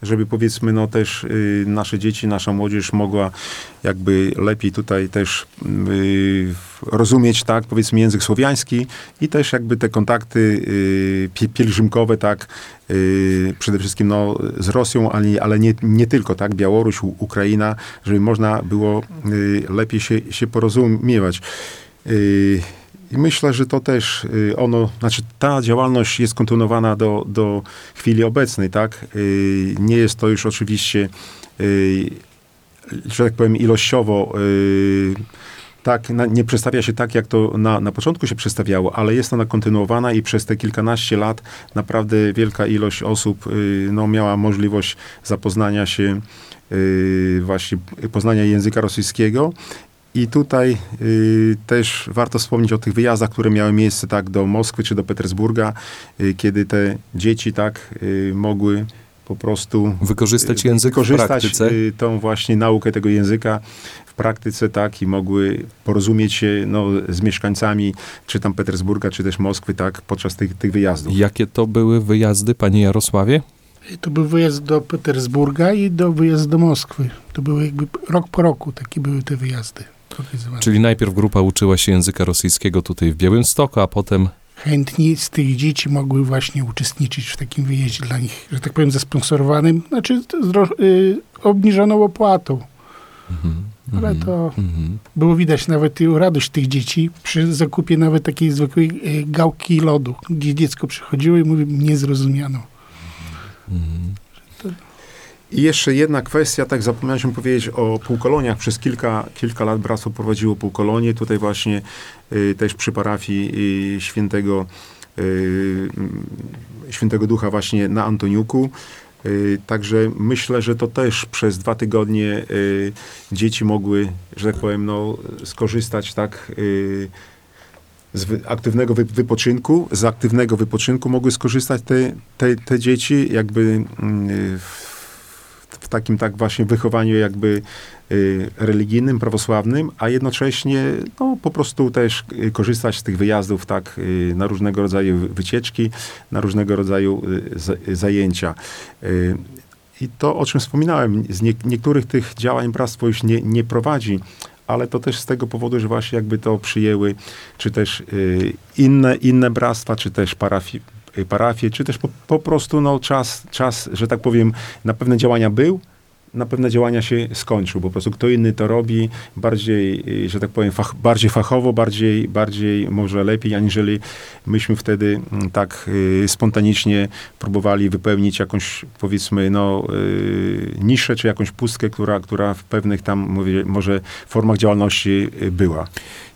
Speaker 3: żeby powiedzmy, no też y, nasze dzieci, nasza młodzież mogła jakby lepiej tutaj też y, rozumieć, tak, powiedzmy język słowiański i też jakby te kontakty y, pielgrzymkowe, tak, y, przede wszystkim no, z Rosją, ale, ale nie, nie tylko, tak, Białoruś, Ukraina, żeby można było y, lepiej się, się porozumiewać. I myślę, że to też y, ono, znaczy ta działalność jest kontynuowana do, do chwili obecnej, tak? Y, nie jest to już oczywiście, y, że tak powiem, ilościowo tak, nie przedstawia się tak, jak to na, na początku się przedstawiało, ale jest ona kontynuowana i przez te kilkanaście lat naprawdę wielka ilość osób no, miała możliwość zapoznania się właśnie poznania języka rosyjskiego i tutaj y, też warto wspomnieć o tych wyjazdach, które miały miejsce tak do Moskwy czy do Petersburga, y, kiedy te dzieci tak y, mogły po prostu
Speaker 2: Wykorzystać
Speaker 3: y,
Speaker 2: język w
Speaker 3: wykorzystać
Speaker 2: praktyce.
Speaker 3: y, tą właśnie naukę tego języka w praktyce, tak, i mogły porozumieć się no, z mieszkańcami, czy tam Petersburga, czy też Moskwy, tak, podczas tych, tych wyjazdów.
Speaker 2: Jakie to były wyjazdy, panie Jarosławie?
Speaker 6: To był wyjazd do Petersburga i do wyjazd do Moskwy. To były jakby rok po roku takie były te wyjazdy
Speaker 2: Czyli najpierw grupa uczyła się języka rosyjskiego tutaj w Białymstoku, a potem
Speaker 6: Chętni z tych dzieci mogły właśnie uczestniczyć w takim wyjeździe dla nich, że tak powiem, zasponsorowanym, znaczy z dro- y, obniżoną opłatą. Ale to
Speaker 2: mhm.
Speaker 6: było widać nawet i radość tych dzieci przy zakupie nawet takiej zwykłej y, gałki lodu, gdzie dziecko przychodziło i mówi, nie zrozumiano.
Speaker 3: I jeszcze jedna kwestia, tak zapomniałem powiedzieć o półkoloniach. Przez kilka, kilka lat bractwo prowadziło półkolonie. Tutaj właśnie y, też przy parafii y, świętego, y, świętego Ducha właśnie na Antoniuku. Y, Także myślę, że to też przez dwa tygodnie y, dzieci mogły, że tak powiem, no, skorzystać tak y, z wy- aktywnego wy- wypoczynku. Z aktywnego wypoczynku mogły skorzystać te, te, te dzieci jakby mm, w takim tak właśnie wychowaniu jakby y, religijnym, prawosławnym, a jednocześnie no, po prostu też y, korzystać z tych wyjazdów tak y, na różnego rodzaju wycieczki, na różnego rodzaju za- zajęcia. I to, o czym wspominałem, z nie, niektórych tych działań bractwo już nie, nie prowadzi, ale to też z tego powodu, że właśnie jakby to przyjęły, czy też inne, inne bractwa, czy też parafie, y, parafie czy też po, po prostu no, czas, czas, że tak powiem, na pewne działania był, na pewne działania się skończył. Po prostu kto inny to robi bardziej, y, że tak powiem, fach, bardziej fachowo, bardziej, bardziej może lepiej, aniżeli myśmy wtedy mm, tak y, spontanicznie próbowali wypełnić jakąś, powiedzmy, no, y, niszę, czy jakąś pustkę, która, która w pewnych tam, mówię, może formach działalności była.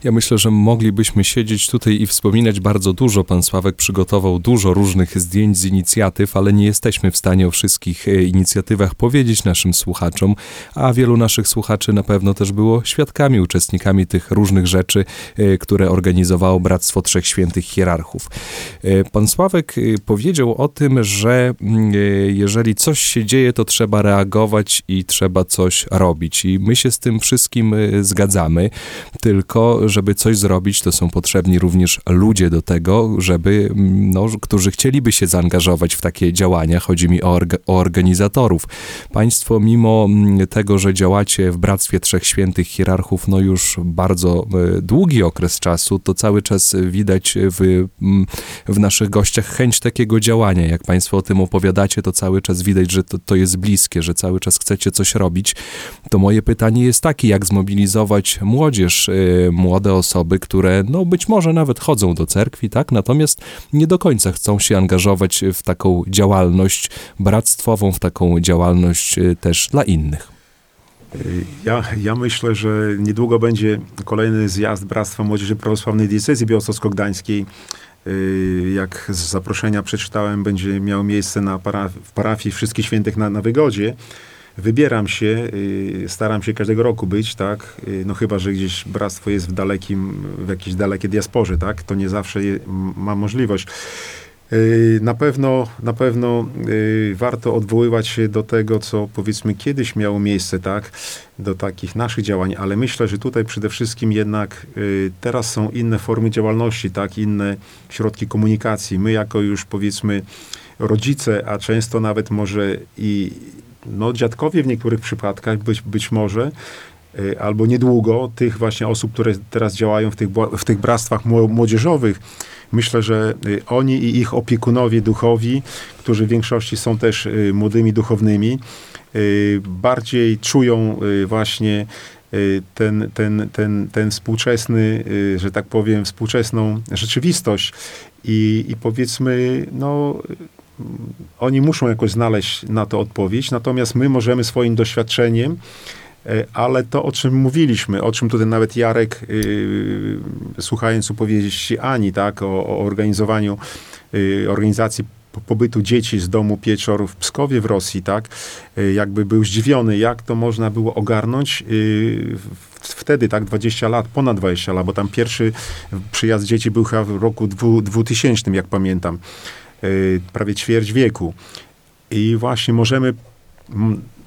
Speaker 2: Ja myślę, że moglibyśmy siedzieć tutaj i wspominać bardzo dużo. Pan Sławek przygotował dużo różnych zdjęć z inicjatyw, ale nie jesteśmy w stanie o wszystkich e, inicjatywach powiedzieć naszym słuchaczom, a wielu naszych słuchaczy na pewno też było świadkami, uczestnikami tych różnych rzeczy, e, które organizowało Bractwo Trzech Świętych Hierarchów. E, Pan Sławek powiedział o tym, że mm, jeżeli coś się dzieje, to trzeba reagować i trzeba coś robić. I my się z tym wszystkim zgadzamy, tylko żeby coś zrobić, to są potrzebni również ludzie do tego, żeby, mm, no, którzy chcieliby się zaangażować w takie działania. Chodzi mi o, orga, o organizatorów. Państwo, mimo mm, tego, że działacie w Bractwie Trzech Świętych Hierarchów, no już bardzo e, długi okres czasu, to cały czas widać w, mm, w naszych gościach chęć takiego działania. Jak Państwo o tym opowiadacie, to cały czas widać, że to, to jest bliskie, że cały czas chcecie coś robić. To moje pytanie jest takie, jak zmobilizować młodzież, y, młode osoby, które no być może nawet chodzą do cerkwi, tak? Natomiast nie do końca chcą się angażować w taką działalność bractwową, w taką działalność y, też dla innych.
Speaker 3: Ja, ja myślę, że niedługo będzie kolejny zjazd Bractwa Młodzieży Prawosławnej Diecezji Białostocko-Gdańskiej. Y, Jak z zaproszenia przeczytałem, będzie miało miejsce na para, w parafii Wszystkich Świętych na, na Wygodzie. Wybieram się, y, staram się każdego roku być, tak? Y, No chyba, że gdzieś bractwo jest w dalekim, w jakiejś dalekiej diasporze, tak? To nie zawsze je, m- ma możliwość. Y, Na pewno, na pewno warto odwoływać się do tego, co powiedzmy kiedyś miało miejsce, tak, do takich naszych działań, ale myślę, że tutaj przede wszystkim jednak teraz są inne formy działalności, tak, inne środki komunikacji. My jako już powiedzmy rodzice, a często nawet może i no, dziadkowie w niektórych przypadkach, być, być może, y, albo niedługo tych właśnie osób, które teraz działają w tych, w tych bractwach mło- młodzieżowych, myślę, że y, oni i ich opiekunowie duchowi, którzy w większości są też y, młodymi duchownymi, bardziej czują właśnie ten, ten, ten, ten współczesny, że tak powiem, współczesną rzeczywistość i, i powiedzmy, no, oni muszą jakoś znaleźć na to odpowiedź, natomiast my możemy swoim doświadczeniem, e, ale to, o czym mówiliśmy, o czym tutaj nawet Jarek, y, słuchając opowieści Ani, tak, o, o organizowaniu, y, organizacji po- pobytu dzieci z domu Pieczor w Pskowie w Rosji, tak, jakby był zdziwiony, jak to można było ogarnąć wtedy, tak, 20 lat, ponad 20 lat, bo tam pierwszy przyjazd dzieci był chyba w roku dwu- 2000, jak pamiętam prawie ćwierć wieku. i właśnie możemy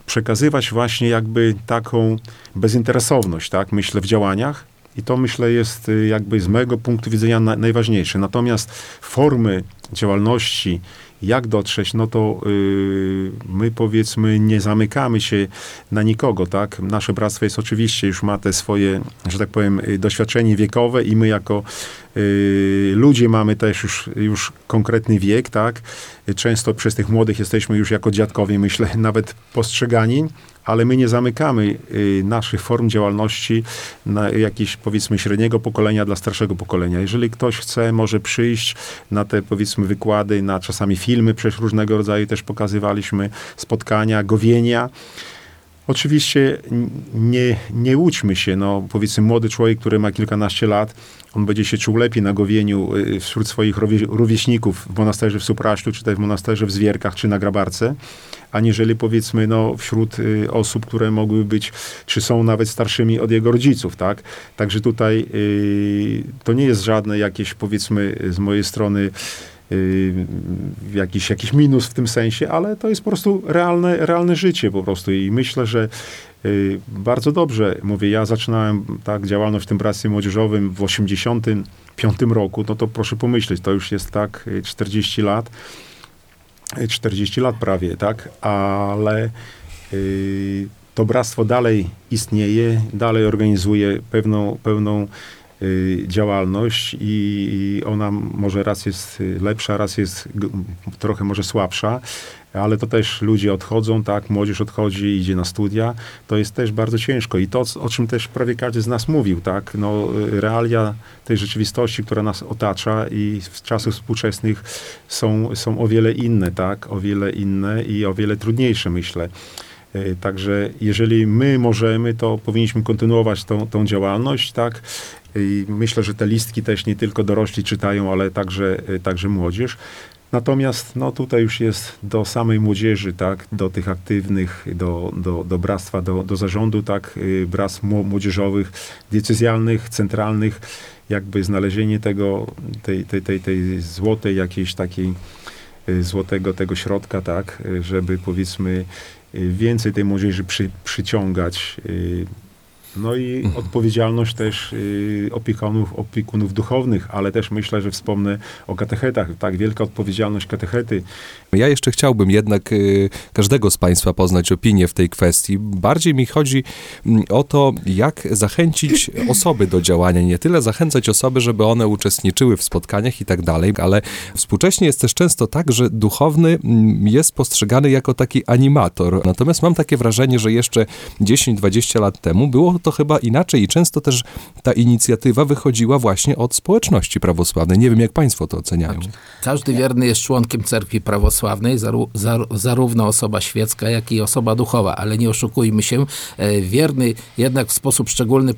Speaker 3: przekazywać właśnie jakby taką bezinteresowność, tak, myślę, w działaniach. I to myślę jest y, jakby z mojego punktu widzenia na, najważniejsze. Natomiast formy działalności, jak dotrzeć, no to yy, my powiedzmy nie zamykamy się na nikogo, tak? Nasze bractwo jest oczywiście, już ma te swoje, że tak powiem, doświadczenie wiekowe i my jako yy, ludzie mamy też już, już konkretny wiek, tak? Często przez tych młodych jesteśmy już jako dziadkowie, myślę, [laughs] nawet postrzegani, ale my nie zamykamy y, naszych form działalności na jakieś powiedzmy średniego pokolenia dla starszego pokolenia. Jeżeli ktoś chce, może przyjść na te powiedzmy wykłady, na czasami filmy, przecież różnego rodzaju też pokazywaliśmy spotkania, gowienia. Oczywiście nie, nie łudźmy się, no powiedzmy młody człowiek, który ma kilkanaście lat, on będzie się czuł lepiej na gowieniu y, wśród swoich rówieśników w monasterze w Supraślu, czy też w monasterze w Zwierkach, czy na Grabarce, aniżeli powiedzmy no, wśród y, osób, które mogły być, czy są nawet starszymi od jego rodziców, tak? Także tutaj y, to nie jest żadne jakieś powiedzmy z mojej strony y, jakiś, jakiś minus w tym sensie, ale to jest po prostu realne, realne życie po prostu. I myślę, że y, bardzo dobrze, mówię, ja zaczynałem tak działalność w tym bractwie młodzieżowym w 85 roku, no to proszę pomyśleć, to już jest tak 40 lat, 40 lat prawie, tak, ale y, to bractwo dalej istnieje, dalej organizuje pewną, pewną y, działalność i ona może raz jest lepsza, raz jest trochę może słabsza, ale to też ludzie odchodzą, tak, młodzież odchodzi, idzie na studia, to jest też bardzo ciężko. I to, o czym też prawie każdy z nas mówił, tak, no realia tej rzeczywistości, która nas otacza i w czasach współczesnych są, są o wiele inne, tak, o wiele inne i o wiele trudniejsze, myślę. Także jeżeli my możemy, to powinniśmy kontynuować tą, tą działalność, tak? I myślę, że te listki też nie tylko dorośli czytają, ale także, e, także młodzież. Natomiast no, tutaj już jest do samej młodzieży, tak, do tych aktywnych, do, do, do bractwa, do, do zarządu, tak, y, bractw młodzieżowych, decyzjalnych, centralnych, jakby znalezienie tego, tej, tej, tej, tej złotej jakiejś takiej, y, złotego tego środka, tak, y, żeby powiedzmy więcej tej młodzieży przy, przyciągać, no i mhm. odpowiedzialność też y, opiekunów, opiekunów duchownych, ale też myślę, że wspomnę o katechetach. Tak, wielka odpowiedzialność katechety.
Speaker 2: Ja jeszcze chciałbym jednak y, każdego z Państwa poznać opinię w tej kwestii. Bardziej mi chodzi mm, o to, jak zachęcić osoby do działania. Nie tyle zachęcać osoby, żeby one uczestniczyły w spotkaniach i tak dalej, ale współcześnie jest też często tak, że duchowny mm, jest postrzegany jako taki animator. Natomiast mam takie wrażenie, że jeszcze 10-20 lat temu było to chyba inaczej i często też ta inicjatywa wychodziła właśnie od społeczności prawosławnej. Nie wiem, jak Państwo to oceniają.
Speaker 5: Każdy wierny jest członkiem cerkwi prawosławnej, zarówno osoba świecka, jak i osoba duchowa, ale nie oszukujmy się, e, wierny jednak w sposób szczególny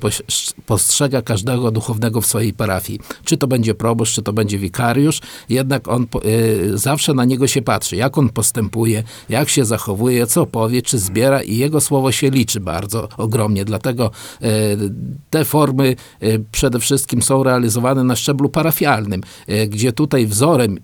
Speaker 5: postrzega każdego duchownego w swojej parafii. Czy to będzie proboszcz, czy to będzie wikariusz, jednak on e, zawsze na niego się patrzy, jak on postępuje, jak się zachowuje, co powie, czy zbiera i jego słowo się liczy bardzo ogromnie. Dlatego E, te formy przede wszystkim są realizowane na szczeblu parafialnym, gdzie tutaj wzorem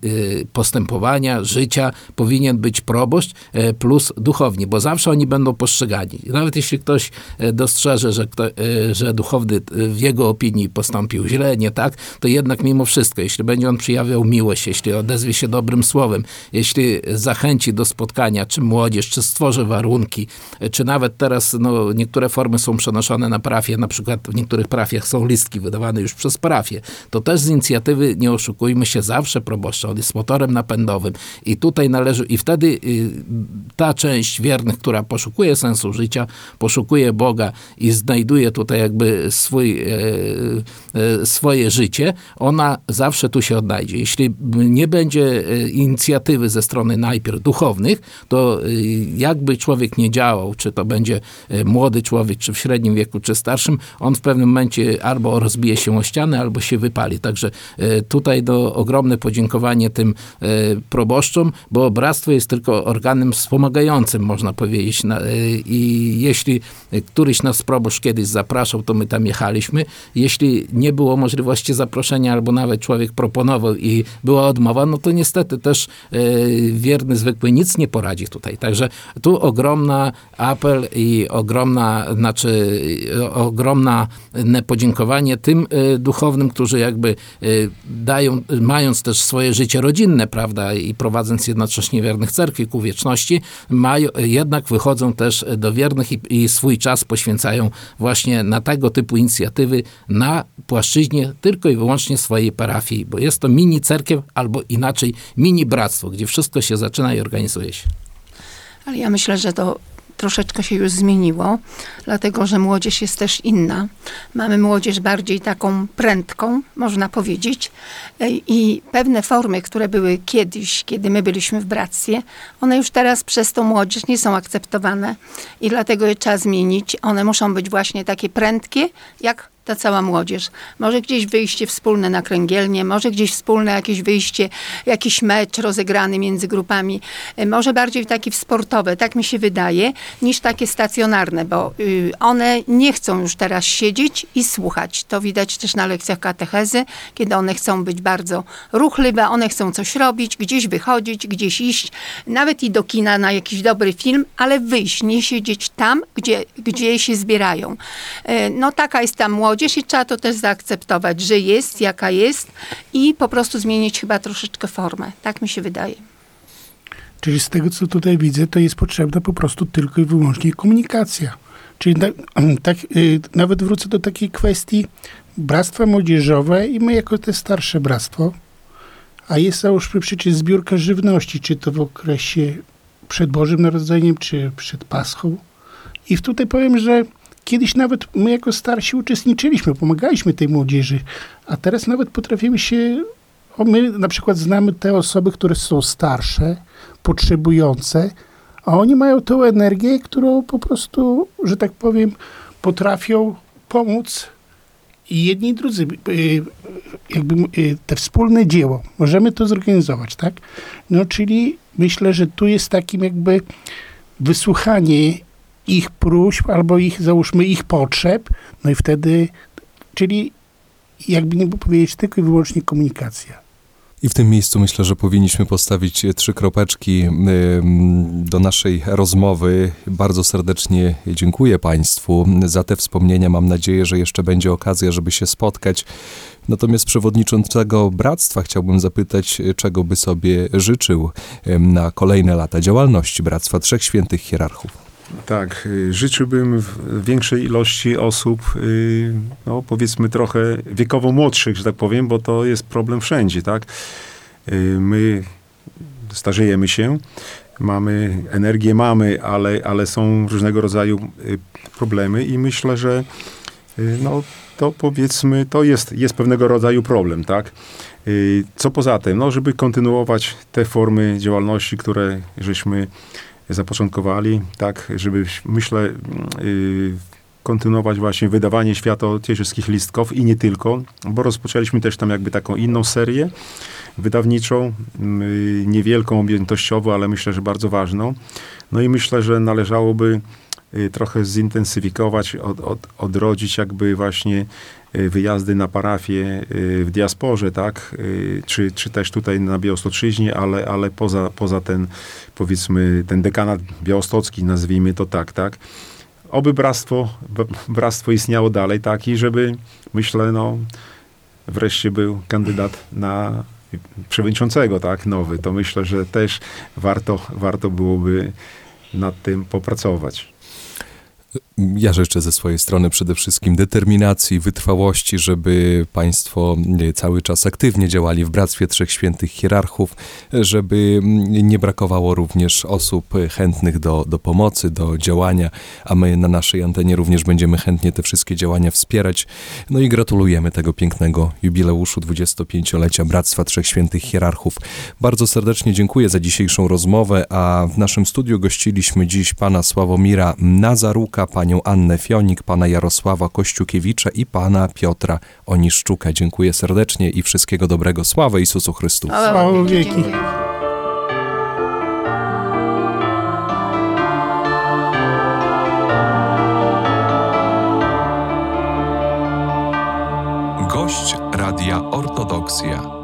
Speaker 5: postępowania, życia powinien być proboszcz plus duchowni, bo zawsze oni będą postrzegani. Nawet jeśli ktoś dostrzeże, że, kto, że duchowny w jego opinii postąpił źle, nie tak, to jednak mimo wszystko, jeśli będzie on przyjawiał miłość, jeśli odezwie się dobrym słowem, jeśli zachęci do spotkania, czy młodzież, czy stworzy warunki, czy nawet teraz no, niektóre formy są przenoszone na parafie, na przykład w niektórych parafiach są listki wydawane już przez parafię, to też z inicjatywy, nie oszukujmy się, zawsze proboszcza, on jest motorem napędowym i tutaj należy, i wtedy y, ta część wiernych, która poszukuje sensu życia, poszukuje Boga i znajduje tutaj jakby swój, e, e, swoje życie, ona zawsze tu się odnajdzie. Jeśli nie będzie e, inicjatywy ze strony najpierw duchownych, to jakby człowiek nie działał, czy to będzie młody człowiek, czy w średnim wieku, czy starszym, on w pewnym momencie albo rozbije się o ścianę, albo się wypali. Także tutaj do ogromne podziękowanie tym proboszczom, bo bractwo jest tylko organem wspomagającym, można powiedzieć. I jeśli któryś nas proboszcz kiedyś zapraszał, to my tam jechaliśmy. Jeśli nie było możliwości zaproszenia, albo nawet człowiek proponował i była odmowa, no to niestety też wierny zwykły nic nie poradzi tutaj. Także tu ogromna apel i ogromna, znaczy ogromna podziękowanie tym e, duchownym, którzy jakby e, dają, mając też swoje życie rodzinne, prawda, i prowadząc jednocześnie wiernych cerkwi ku wieczności, mają, jednak wychodzą też do wiernych i, i swój czas poświęcają właśnie na tego typu inicjatywy na płaszczyźnie tylko i wyłącznie swojej parafii, bo jest to mini cerkiew albo inaczej mini bractwo, gdzie wszystko się zaczyna i organizuje się.
Speaker 4: Ale ja myślę, że to troszeczkę się już zmieniło, dlatego że młodzież jest też inna. Mamy młodzież bardziej taką prędką, można powiedzieć, e, i pewne formy, które były kiedyś, kiedy my byliśmy w bractwie, one już teraz przez tą młodzież nie są akceptowane i dlatego je trzeba zmienić. One muszą być właśnie takie prędkie, jak ta cała młodzież. Może gdzieś wyjście wspólne na kręgielnie, może gdzieś wspólne jakieś wyjście, jakiś mecz rozegrany między grupami, e, może bardziej taki sportowe, tak mi się wydaje, niż takie stacjonarne, bo y, one nie chcą już teraz siedzieć i słuchać. To widać też na lekcjach katechezy, kiedy one chcą być bardzo ruchliwe, one chcą coś robić, gdzieś wychodzić, gdzieś iść, nawet i do kina na jakiś dobry film, ale wyjść, nie siedzieć tam, gdzie, gdzie się zbierają. E, no taka jest ta młodzież, młodzież i trzeba to też zaakceptować, że jest, jaka jest i po prostu zmienić chyba troszeczkę formę. Tak mi się wydaje.
Speaker 6: Czyli z tego, co tutaj widzę, to jest potrzebna po prostu tylko i wyłącznie komunikacja. Czyli [clears throat] tak, tak, nawet wrócę do takiej kwestii bractwa młodzieżowe i my jako te starsze bractwo, a jest załóżmy przecież zbiórka żywności, czy to w okresie przed Bożym Narodzeniem, czy przed Paschą. I tutaj powiem, że Kiedyś nawet my jako starsi uczestniczyliśmy, pomagaliśmy tej młodzieży, a teraz nawet potrafimy się, o my na przykład znamy te osoby, które są starsze, potrzebujące, a oni mają tą energię, którą po prostu, że tak powiem, potrafią pomóc i jedni i drudzy, y, jakby y, te wspólne dzieło, możemy to zorganizować, tak? No, czyli myślę, że tu jest takim jakby wysłuchanie ich próśb albo ich, załóżmy, ich potrzeb, no i wtedy, czyli jakby nie powiedzieć, tylko i wyłącznie komunikacja.
Speaker 2: I w tym miejscu myślę, że powinniśmy postawić trzy kropeczki do naszej rozmowy. Bardzo serdecznie dziękuję Państwu za te wspomnienia. Mam nadzieję, że jeszcze będzie okazja, żeby się spotkać. Natomiast przewodniczącego bractwa chciałbym zapytać, czego by sobie życzył na kolejne lata działalności Bractwa Trzech Świętych Hierarchów.
Speaker 3: Tak, y, życzyłbym większej ilości osób, y, no powiedzmy trochę wiekowo młodszych, że tak powiem, bo to jest problem wszędzie, tak? Y, my starzejemy się, mamy, energię mamy, ale, ale są różnego rodzaju problemy i myślę, że no to powiedzmy, to jest, jest pewnego rodzaju problem, tak? Co poza tym? No, żeby kontynuować te formy działalności, które żeśmy zapoczątkowali, tak, żeby, myślę, yy, kontynuować właśnie wydawanie światocieszyckich listków i nie tylko, bo rozpoczęliśmy też tam jakby taką inną serię wydawniczą, yy, niewielką objętościowo, ale myślę, że bardzo ważną. No i myślę, że należałoby yy, trochę zintensyfikować, od, od, odrodzić jakby właśnie Y, wyjazdy na parafię y, w diasporze, tak, y, czy, czy też tutaj na Białostoczyźnie, ale, ale poza, poza ten, powiedzmy, ten dekanat białostocki, nazwijmy to tak, tak. Oby bractwo, bractwo istniało dalej, tak, i żeby, myślę, no, wreszcie był kandydat na przewodniczącego, tak, nowy. To myślę, że też warto, warto byłoby nad tym popracować.
Speaker 2: Ja życzę ze swojej strony przede wszystkim determinacji, wytrwałości, żeby Państwo cały czas aktywnie działali w Bractwie Trzech Świętych Hierarchów, żeby nie brakowało również osób chętnych do, do pomocy, do działania, a my na naszej antenie również będziemy chętnie te wszystkie działania wspierać. No i gratulujemy tego pięknego jubileuszu 25-lecia Bractwa Trzech Świętych Hierarchów. Bardzo serdecznie dziękuję za dzisiejszą rozmowę, a w naszym studiu gościliśmy dziś pana Sławomira Nazaruka, pani panią Annę Fionik, pana Jarosława Kościukiewicza i pana Piotra Oniszczuka. Dziękuję serdecznie i wszystkiego dobrego. Sławę Jezusu Chrystusowi.
Speaker 6: Sława wieki.
Speaker 4: Dziękuję.
Speaker 1: Gość Radia Ortodoksja.